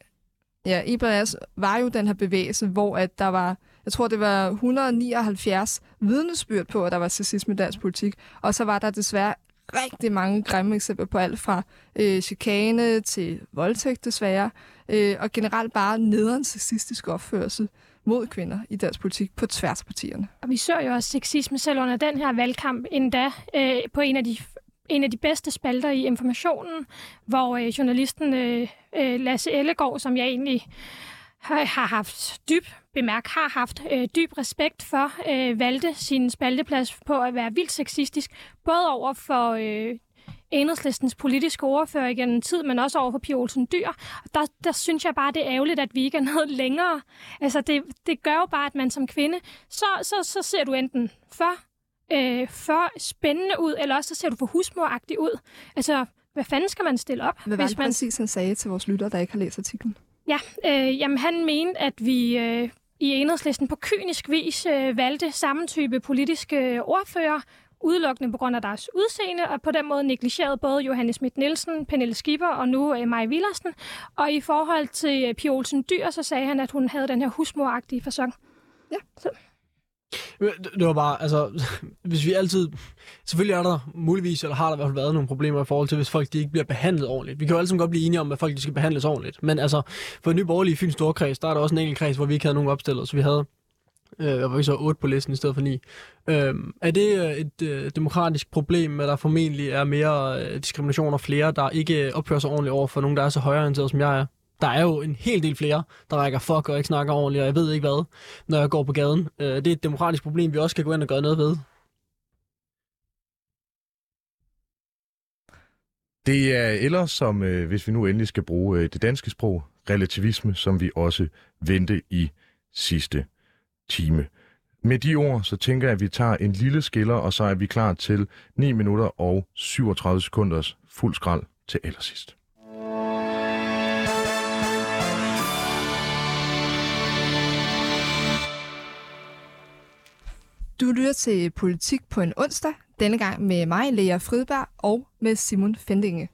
ja, en blandt os var jo den her bevægelse, hvor at der var, jeg tror det var 179 vidnesbyrd på, at der var sexisme i dansk politik, og så var der desværre rigtig mange grimme eksempler på alt fra øh, chikane til voldtægt desværre, øh, og generelt bare nederen sexistisk opførsel mod kvinder i dansk politik på tværs af partierne. Og vi så jo også sexisme selv under den her valgkamp, endda øh, på en af de en af de bedste spalter i informationen, hvor øh, journalisten øh, øh Lasse Ellegaard, som jeg egentlig har haft dyb bemærk, har haft øh, dyb respekt for, øh, valgte sin spalteplads på at være vildt sexistisk, både over for øh, enhedslistens politiske ordfører igennem tid, men også over for Pia Olsen Dyr. Der, der synes jeg bare, det er ærgerligt, at vi ikke er nået længere. Altså, det, det gør jo bare, at man som kvinde, så, så, så ser du enten for, øh, for spændende ud, eller også så ser du for husmoragtig ud. Altså, hvad fanden skal man stille op? Hvad var hvis det man... præcis, han sagde til vores lyttere, der ikke har læst artiklen? Ja, øh, jamen han mente, at vi øh, i enhedslisten på kynisk vis øh, valgte samme type politiske ordfører, udelukkende på grund af deres udseende, og på den måde negligerede både Johannes Schmidt Nielsen, Pernille Skipper og nu øh, Maja Villersen. Og i forhold til øh, Pia Olsen Dyr, så sagde han, at hun havde den her husmoragtige fasong. Ja. Så. Det var bare, altså, hvis vi altid... Selvfølgelig er der muligvis, eller har der i hvert fald været nogle problemer i forhold til, hvis folk de ikke bliver behandlet ordentligt. Vi kan jo alle godt blive enige om, at folk de skal behandles ordentligt. Men altså, for en ny borgerlig Fyns Storkreds, der er der også en enkelt kreds, hvor vi ikke havde nogen opstillet. Så vi havde, øh, var vi så otte på listen i stedet for ni. Øh, er det øh, et øh, demokratisk problem, at der formentlig er mere øh, diskrimination og flere, der ikke opfører sig ordentligt over for nogen, der er så højreorienteret, som jeg er? Der er jo en hel del flere, der rækker fuck og ikke snakker ordentligt, og jeg ved ikke hvad, når jeg går på gaden. Øh, det er et demokratisk problem, vi også skal gå ind og gøre noget ved. Det er ellers som, øh, hvis vi nu endelig skal bruge øh, det danske sprog, relativisme, som vi også vendte i sidste time. Med de ord, så tænker jeg, at vi tager en lille skiller, og så er vi klar til 9 minutter og 37 sekunders fuld skrald til allersidst. Du lytter til Politik på en onsdag, denne gang med mig, Lea Fridberg, og med Simon Fendinge.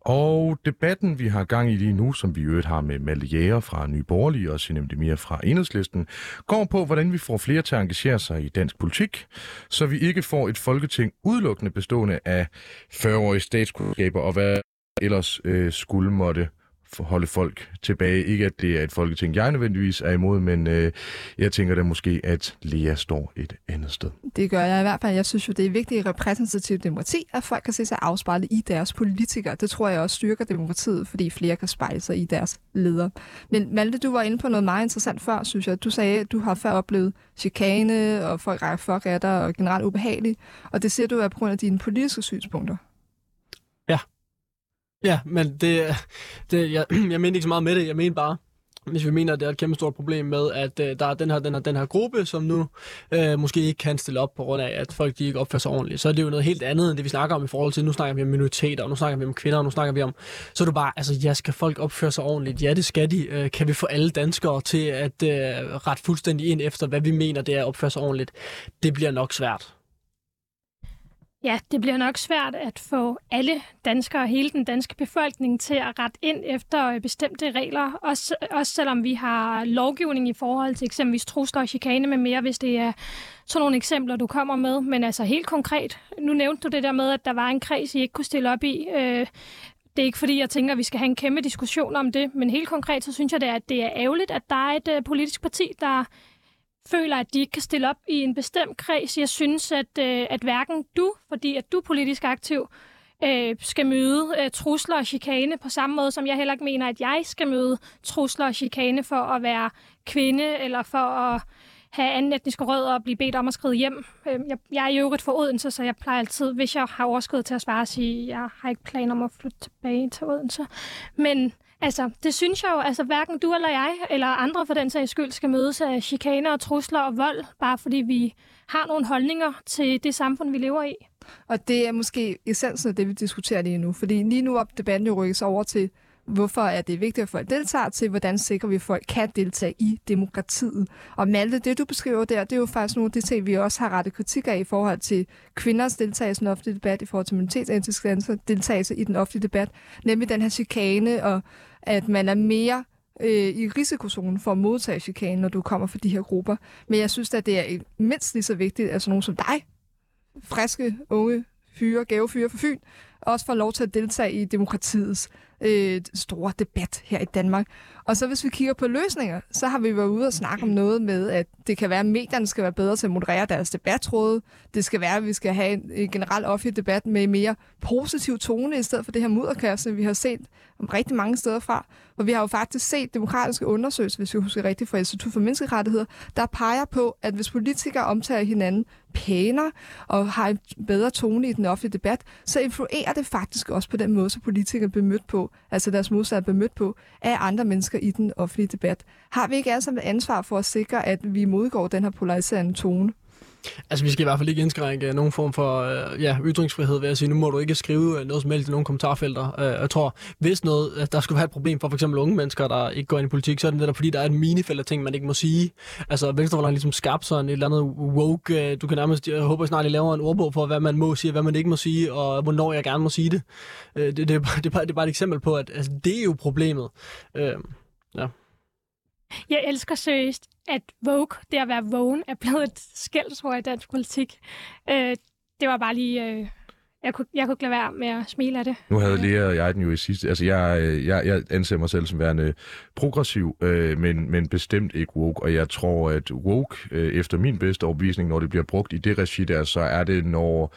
Og debatten, vi har gang i lige nu, som vi øvrigt har med Malte Jæger fra Nye Borgerlige og Sinem mere fra Enhedslisten, går på, hvordan vi får flere til at engagere sig i dansk politik, så vi ikke får et folketing udelukkende bestående af 40-årige statskundskaber og hvad ellers øh, skulle måtte holde folk tilbage. Ikke at det er et folketing, jeg nødvendigvis er imod, men øh, jeg tænker da måske, at Lea står et andet sted. Det gør jeg i hvert fald. Jeg synes jo, det er vigtigt i repræsentativt demokrati, at folk kan se sig afspejlet i deres politikere. Det tror jeg også styrker demokratiet, fordi flere kan spejle sig i deres ledere. Men Malte, du var inde på noget meget interessant før, synes jeg. Du sagde, at du har før oplevet chikane, og folk rækker fuck af dig, og generelt ubehageligt. Og det ser du er på grund af dine politiske synspunkter. Ja, men det, det jeg, jeg mener ikke så meget med det. Jeg mener bare, hvis vi mener, at det er et kæmpe stort problem med, at øh, der er den her, den, her, den her gruppe, som nu øh, måske ikke kan stille op på grund af, at folk de ikke opfører sig ordentligt, så er det jo noget helt andet, end det vi snakker om i forhold til, nu snakker vi om minoriteter, og nu snakker vi om kvinder, og nu snakker vi om, så er du bare, altså ja, skal folk opføre sig ordentligt? Ja, det skal de. Øh, kan vi få alle danskere til at øh, ret fuldstændig ind efter, hvad vi mener, det er at opføre sig ordentligt? Det bliver nok svært. Ja, det bliver nok svært at få alle danskere og hele den danske befolkning til at rette ind efter øh, bestemte regler, også, også selvom vi har lovgivning i forhold til eksempelvis trusler og chikane med mere, hvis det er sådan nogle eksempler, du kommer med. Men altså helt konkret, nu nævnte du det der med, at der var en kreds, I ikke kunne stille op i. Øh, det er ikke fordi, jeg tænker, at vi skal have en kæmpe diskussion om det, men helt konkret, så synes jeg, det er, at det er ærgerligt, at der er et øh, politisk parti, der føler, at de ikke kan stille op i en bestemt kreds. Jeg synes, at, øh, at hverken du, fordi at du er politisk aktiv, øh, skal møde øh, trusler og chikane på samme måde, som jeg heller ikke mener, at jeg skal møde trusler og chikane for at være kvinde eller for at have anden etniske rødder og blive bedt om at skride hjem. Øh, jeg, jeg er i øvrigt for Odense, så jeg plejer altid, hvis jeg har overskud til at svare, at sige, at jeg har ikke planer om at flytte tilbage til Odense. Men Altså, det synes jeg jo, altså hverken du eller jeg, eller andre for den sags skyld, skal mødes af chikaner og trusler og vold, bare fordi vi har nogle holdninger til det samfund, vi lever i. Og det er måske essensen af det, vi diskuterer lige nu. Fordi lige nu op debatten jo rykkes over til, hvorfor er det vigtigt, at folk deltager til, hvordan sikrer vi, at folk kan deltage i demokratiet. Og Malte, det du beskriver der, det er jo faktisk nogle af de ting, vi også har rettet kritik af i forhold til kvinders deltagelse i den offentlige debat, i forhold til minoritetsetniske deltagelse i den offentlige debat, nemlig den her chikane, og at man er mere øh, i risikozonen for at modtage chikane, når du kommer fra de her grupper. Men jeg synes at det er mindst lige så vigtigt, at sådan nogen som dig, friske, unge fyre, gavefyre for Fyn, også får lov til at deltage i demokratiets øh, store debat her i Danmark. Og så hvis vi kigger på løsninger, så har vi været ude og snakke om noget med, at det kan være, at medierne skal være bedre til at moderere deres debattråde. Det skal være, at vi skal have en, en generel offentlig debat med mere positiv tone, i stedet for det her mudderkasse, vi har set om rigtig mange steder fra. Og vi har jo faktisk set demokratiske undersøgelser, hvis vi husker rigtigt, fra Institut for Menneskerettigheder, der peger på, at hvis politikere omtager hinanden pænere og har en bedre tone i den offentlige debat, så influerer det faktisk også på den måde, så politikere bliver mødt på, altså deres modsatte bliver mødt på, af andre mennesker i den offentlige debat. Har vi ikke altså et ansvar for at sikre, at vi modgår den her polariserende tone? Altså, vi skal i hvert fald ikke indskrænke nogen form for øh, ja, ytringsfrihed ved at sige, nu må du ikke skrive øh, noget som helst i nogle kommentarfelter. Øh, jeg tror, hvis noget, at der skulle være et problem for f.eks. unge mennesker, der ikke går ind i politik, så er det netop fordi, der er et minifelt af ting, man ikke må sige. Altså, Venstrefløjen ligesom skabt sådan et eller andet woke. Øh, du kan nærmest, jeg håber snart, I laver en ordbog for, hvad man må sige, hvad man ikke må sige, og hvornår jeg gerne må sige det. Øh, det, det, det, er bare, det, er bare, det er bare et eksempel på, at altså, det er jo problemet. Øh, ja. Jeg elsker seriøst, at Vogue, det at være vågen, er blevet et skældsord i dansk politik. Øh, det var bare lige... Øh, jeg kunne, jeg kunne ikke lade være med at smile af det. Nu havde Lea og jeg den jo i sidste... Altså, jeg, øh, jeg, jeg anser mig selv som værende progressiv, øh, men, men bestemt ikke woke. Og jeg tror, at woke, øh, efter min bedste overbevisning, når det bliver brugt i det regi der, så er det, når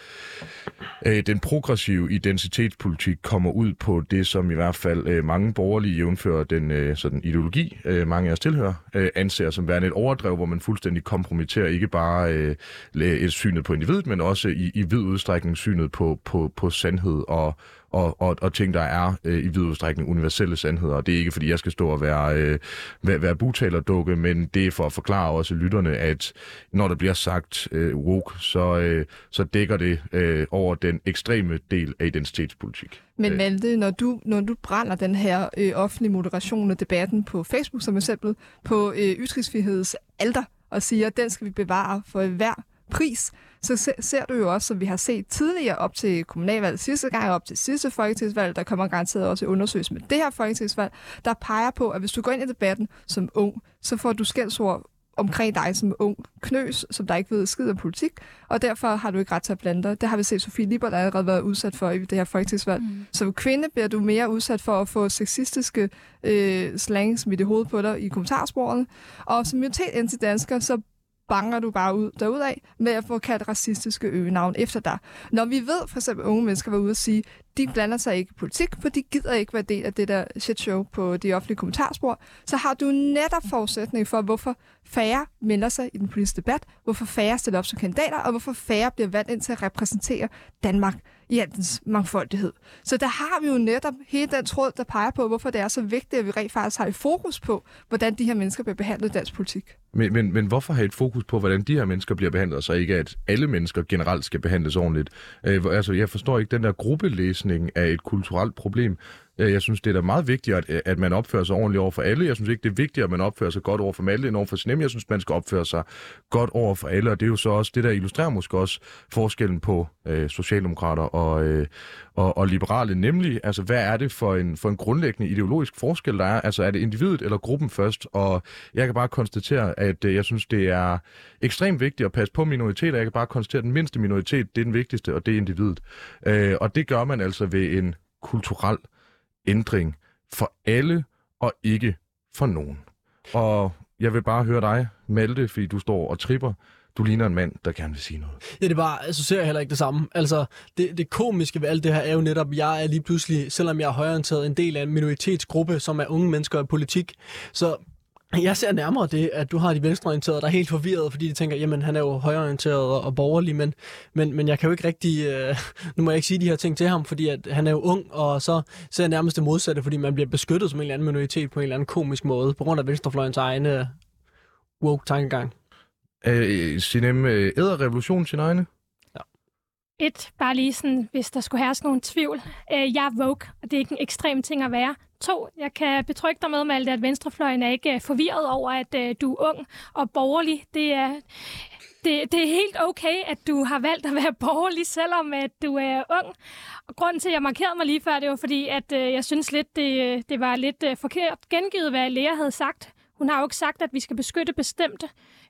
øh, den progressive identitetspolitik kommer ud på det, som i hvert fald øh, mange borgerlige, jævnfører den øh, sådan ideologi, øh, mange af os tilhører, øh, anser som værende et overdrev, hvor man fuldstændig kompromitterer ikke bare øh, et synet på individet, men også i, i vid udstrækning synet på, på, på sandhed og, og, og, og ting, der er øh, i vid udstrækning universelle sandheder. Og det er ikke, fordi jeg skal stå og være, øh, være, være butalerdukke, men det er for at forklare også lytterne, at når der bliver sagt øh, woke, så, øh, så dækker det øh, over den ekstreme del af identitetspolitik. Men Malte, når du, når du brænder den her øh, offentlige moderation og debatten på Facebook som eksempel, på øh, ytringsfriheds alder, og siger, at den skal vi bevare for hver pris, så se, ser du jo også, som vi har set tidligere op til kommunalvalget sidste gang, op til sidste folketingsvalg, der kommer garanteret også undersøges med det her folketingsvalg, der peger på, at hvis du går ind i debatten som ung, så får du skældsord omkring dig som ung knøs, som der ikke ved skid om politik, og derfor har du ikke ret til at blande dig. Det har vi set Sofie Liber, der allerede været udsat for i det her folketingsvalg. Mm. Som kvinde bliver du mere udsat for at få sexistiske øh, slang smidt i hovedet på dig i kommentarsporene. Og som minoritet dansker, så banger du bare ud derudad med at få kaldt racistiske øgenavn efter dig. Når vi ved, for eksempel unge mennesker var ude og sige, de blander sig ikke i politik, for de gider ikke være del af det der shit show på de offentlige kommentarspor, så har du netop forudsætning for, hvorfor færre melder sig i den politiske debat, hvorfor færre stiller op som kandidater, og hvorfor færre bliver valgt ind til at repræsentere Danmark i al dens mangfoldighed. Så der har vi jo netop hele den tråd, der peger på, hvorfor det er så vigtigt, at vi rent faktisk har et fokus på, hvordan de her mennesker bliver behandlet i dansk politik. Men, men, men hvorfor have et fokus på, hvordan de her mennesker bliver behandlet, så ikke at alle mennesker generelt skal behandles ordentligt? Øh, altså, jeg forstår ikke, den der gruppelæsning af et kulturelt problem. Øh, jeg synes, det er da meget vigtigt, at, at man opfører sig ordentligt over for alle. Jeg synes ikke, det er vigtigt, at man opfører sig godt over for alle end over for sin Jeg synes, man skal opføre sig godt over for alle, og det er jo så også det, der illustrerer måske også forskellen på øh, socialdemokrater og, øh, og, og liberale, nemlig, altså, hvad er det for en, for en grundlæggende ideologisk forskel, der er? Altså, er det individet eller gruppen først? Og jeg kan bare konstatere, at øh, jeg synes, det er ekstremt vigtigt at passe på minoriteter. Jeg kan bare konstatere, at den mindste minoritet, det er den vigtigste, og det er individet. Øh, og det gør man altså ved en kulturel ændring for alle og ikke for nogen. Og jeg vil bare høre dig, Malte, fordi du står og tripper. Du ligner en mand, der gerne vil sige noget. Ja, det er bare, så ser jeg heller ikke det samme. Altså, det, det komiske ved alt det her er jo netop, at jeg er lige pludselig, selvom jeg er højorienteret, en del af en minoritetsgruppe, som er unge mennesker i politik. Så jeg ser nærmere det, at du har de venstreorienterede, der er helt forvirret, fordi de tænker, jamen han er jo højreorienteret og, borgerlig, men, men, men jeg kan jo ikke rigtig, øh, nu må jeg ikke sige de her ting til ham, fordi at han er jo ung, og så ser jeg nærmest det modsatte, fordi man bliver beskyttet som en eller anden minoritet på en eller anden komisk måde, på grund af venstrefløjens egne woke tankegang. Øh, Sinem, øh, æder revolution sin egne? Et, bare lige sådan, hvis der skulle herske nogen tvivl. Øh, jeg er woke, og det er ikke en ekstrem ting at være. To, jeg kan betrygge dig med, Malte, at venstrefløjen er ikke øh, forvirret over, at øh, du er ung og borgerlig. Det er, det, det er helt okay, at du har valgt at være borgerlig, selvom at du er ung. Og grunden til, at jeg markerede mig lige før, det var fordi, at øh, jeg synes lidt, det, det var lidt forkert gengivet, hvad Lea havde sagt. Hun har jo ikke sagt, at vi skal beskytte bestemte,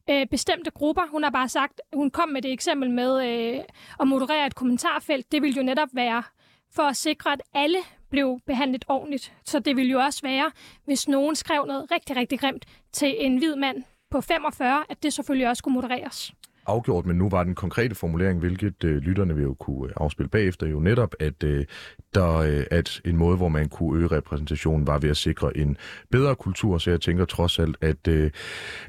øh, bestemte grupper. Hun har bare sagt, hun kom med det eksempel med øh, at moderere et kommentarfelt. Det vil jo netop være for at sikre, at alle blev behandlet ordentligt. Så det ville jo også være, hvis nogen skrev noget rigtig, rigtig grimt til en hvid mand på 45, at det selvfølgelig også skulle modereres afgjort, men nu var den konkrete formulering, hvilket øh, lytterne vil jo kunne øh, afspille bagefter, jo netop, at, øh, der, øh, at en måde, hvor man kunne øge repræsentationen, var ved at sikre en bedre kultur, så jeg tænker trods alt, at øh,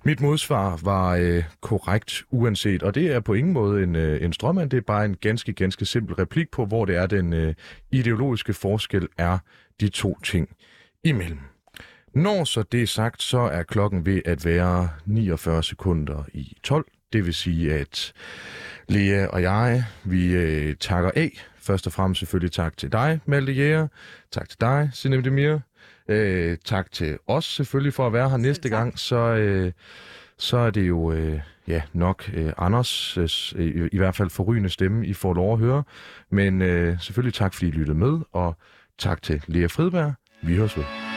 mit modsvar var øh, korrekt uanset, og det er på ingen måde en, øh, en strømmand, det er bare en ganske, ganske simpel replik på, hvor det er den øh, ideologiske forskel er de to ting imellem. Når så det er sagt, så er klokken ved at være 49 sekunder i 12. Det vil sige, at Lea og jeg, vi øh, takker af. Først og fremmest selvfølgelig tak til dig, Malte Jæger. Tak til dig, Sinem Demir. Øh, tak til os selvfølgelig for at være her næste tak. gang. Så, øh, så er det jo øh, ja, nok øh, Anders, øh, i hvert fald forrygende stemme, I får lov at høre. Men øh, selvfølgelig tak, fordi I lyttede med, og tak til Lea Fridberg. Vi høres ved.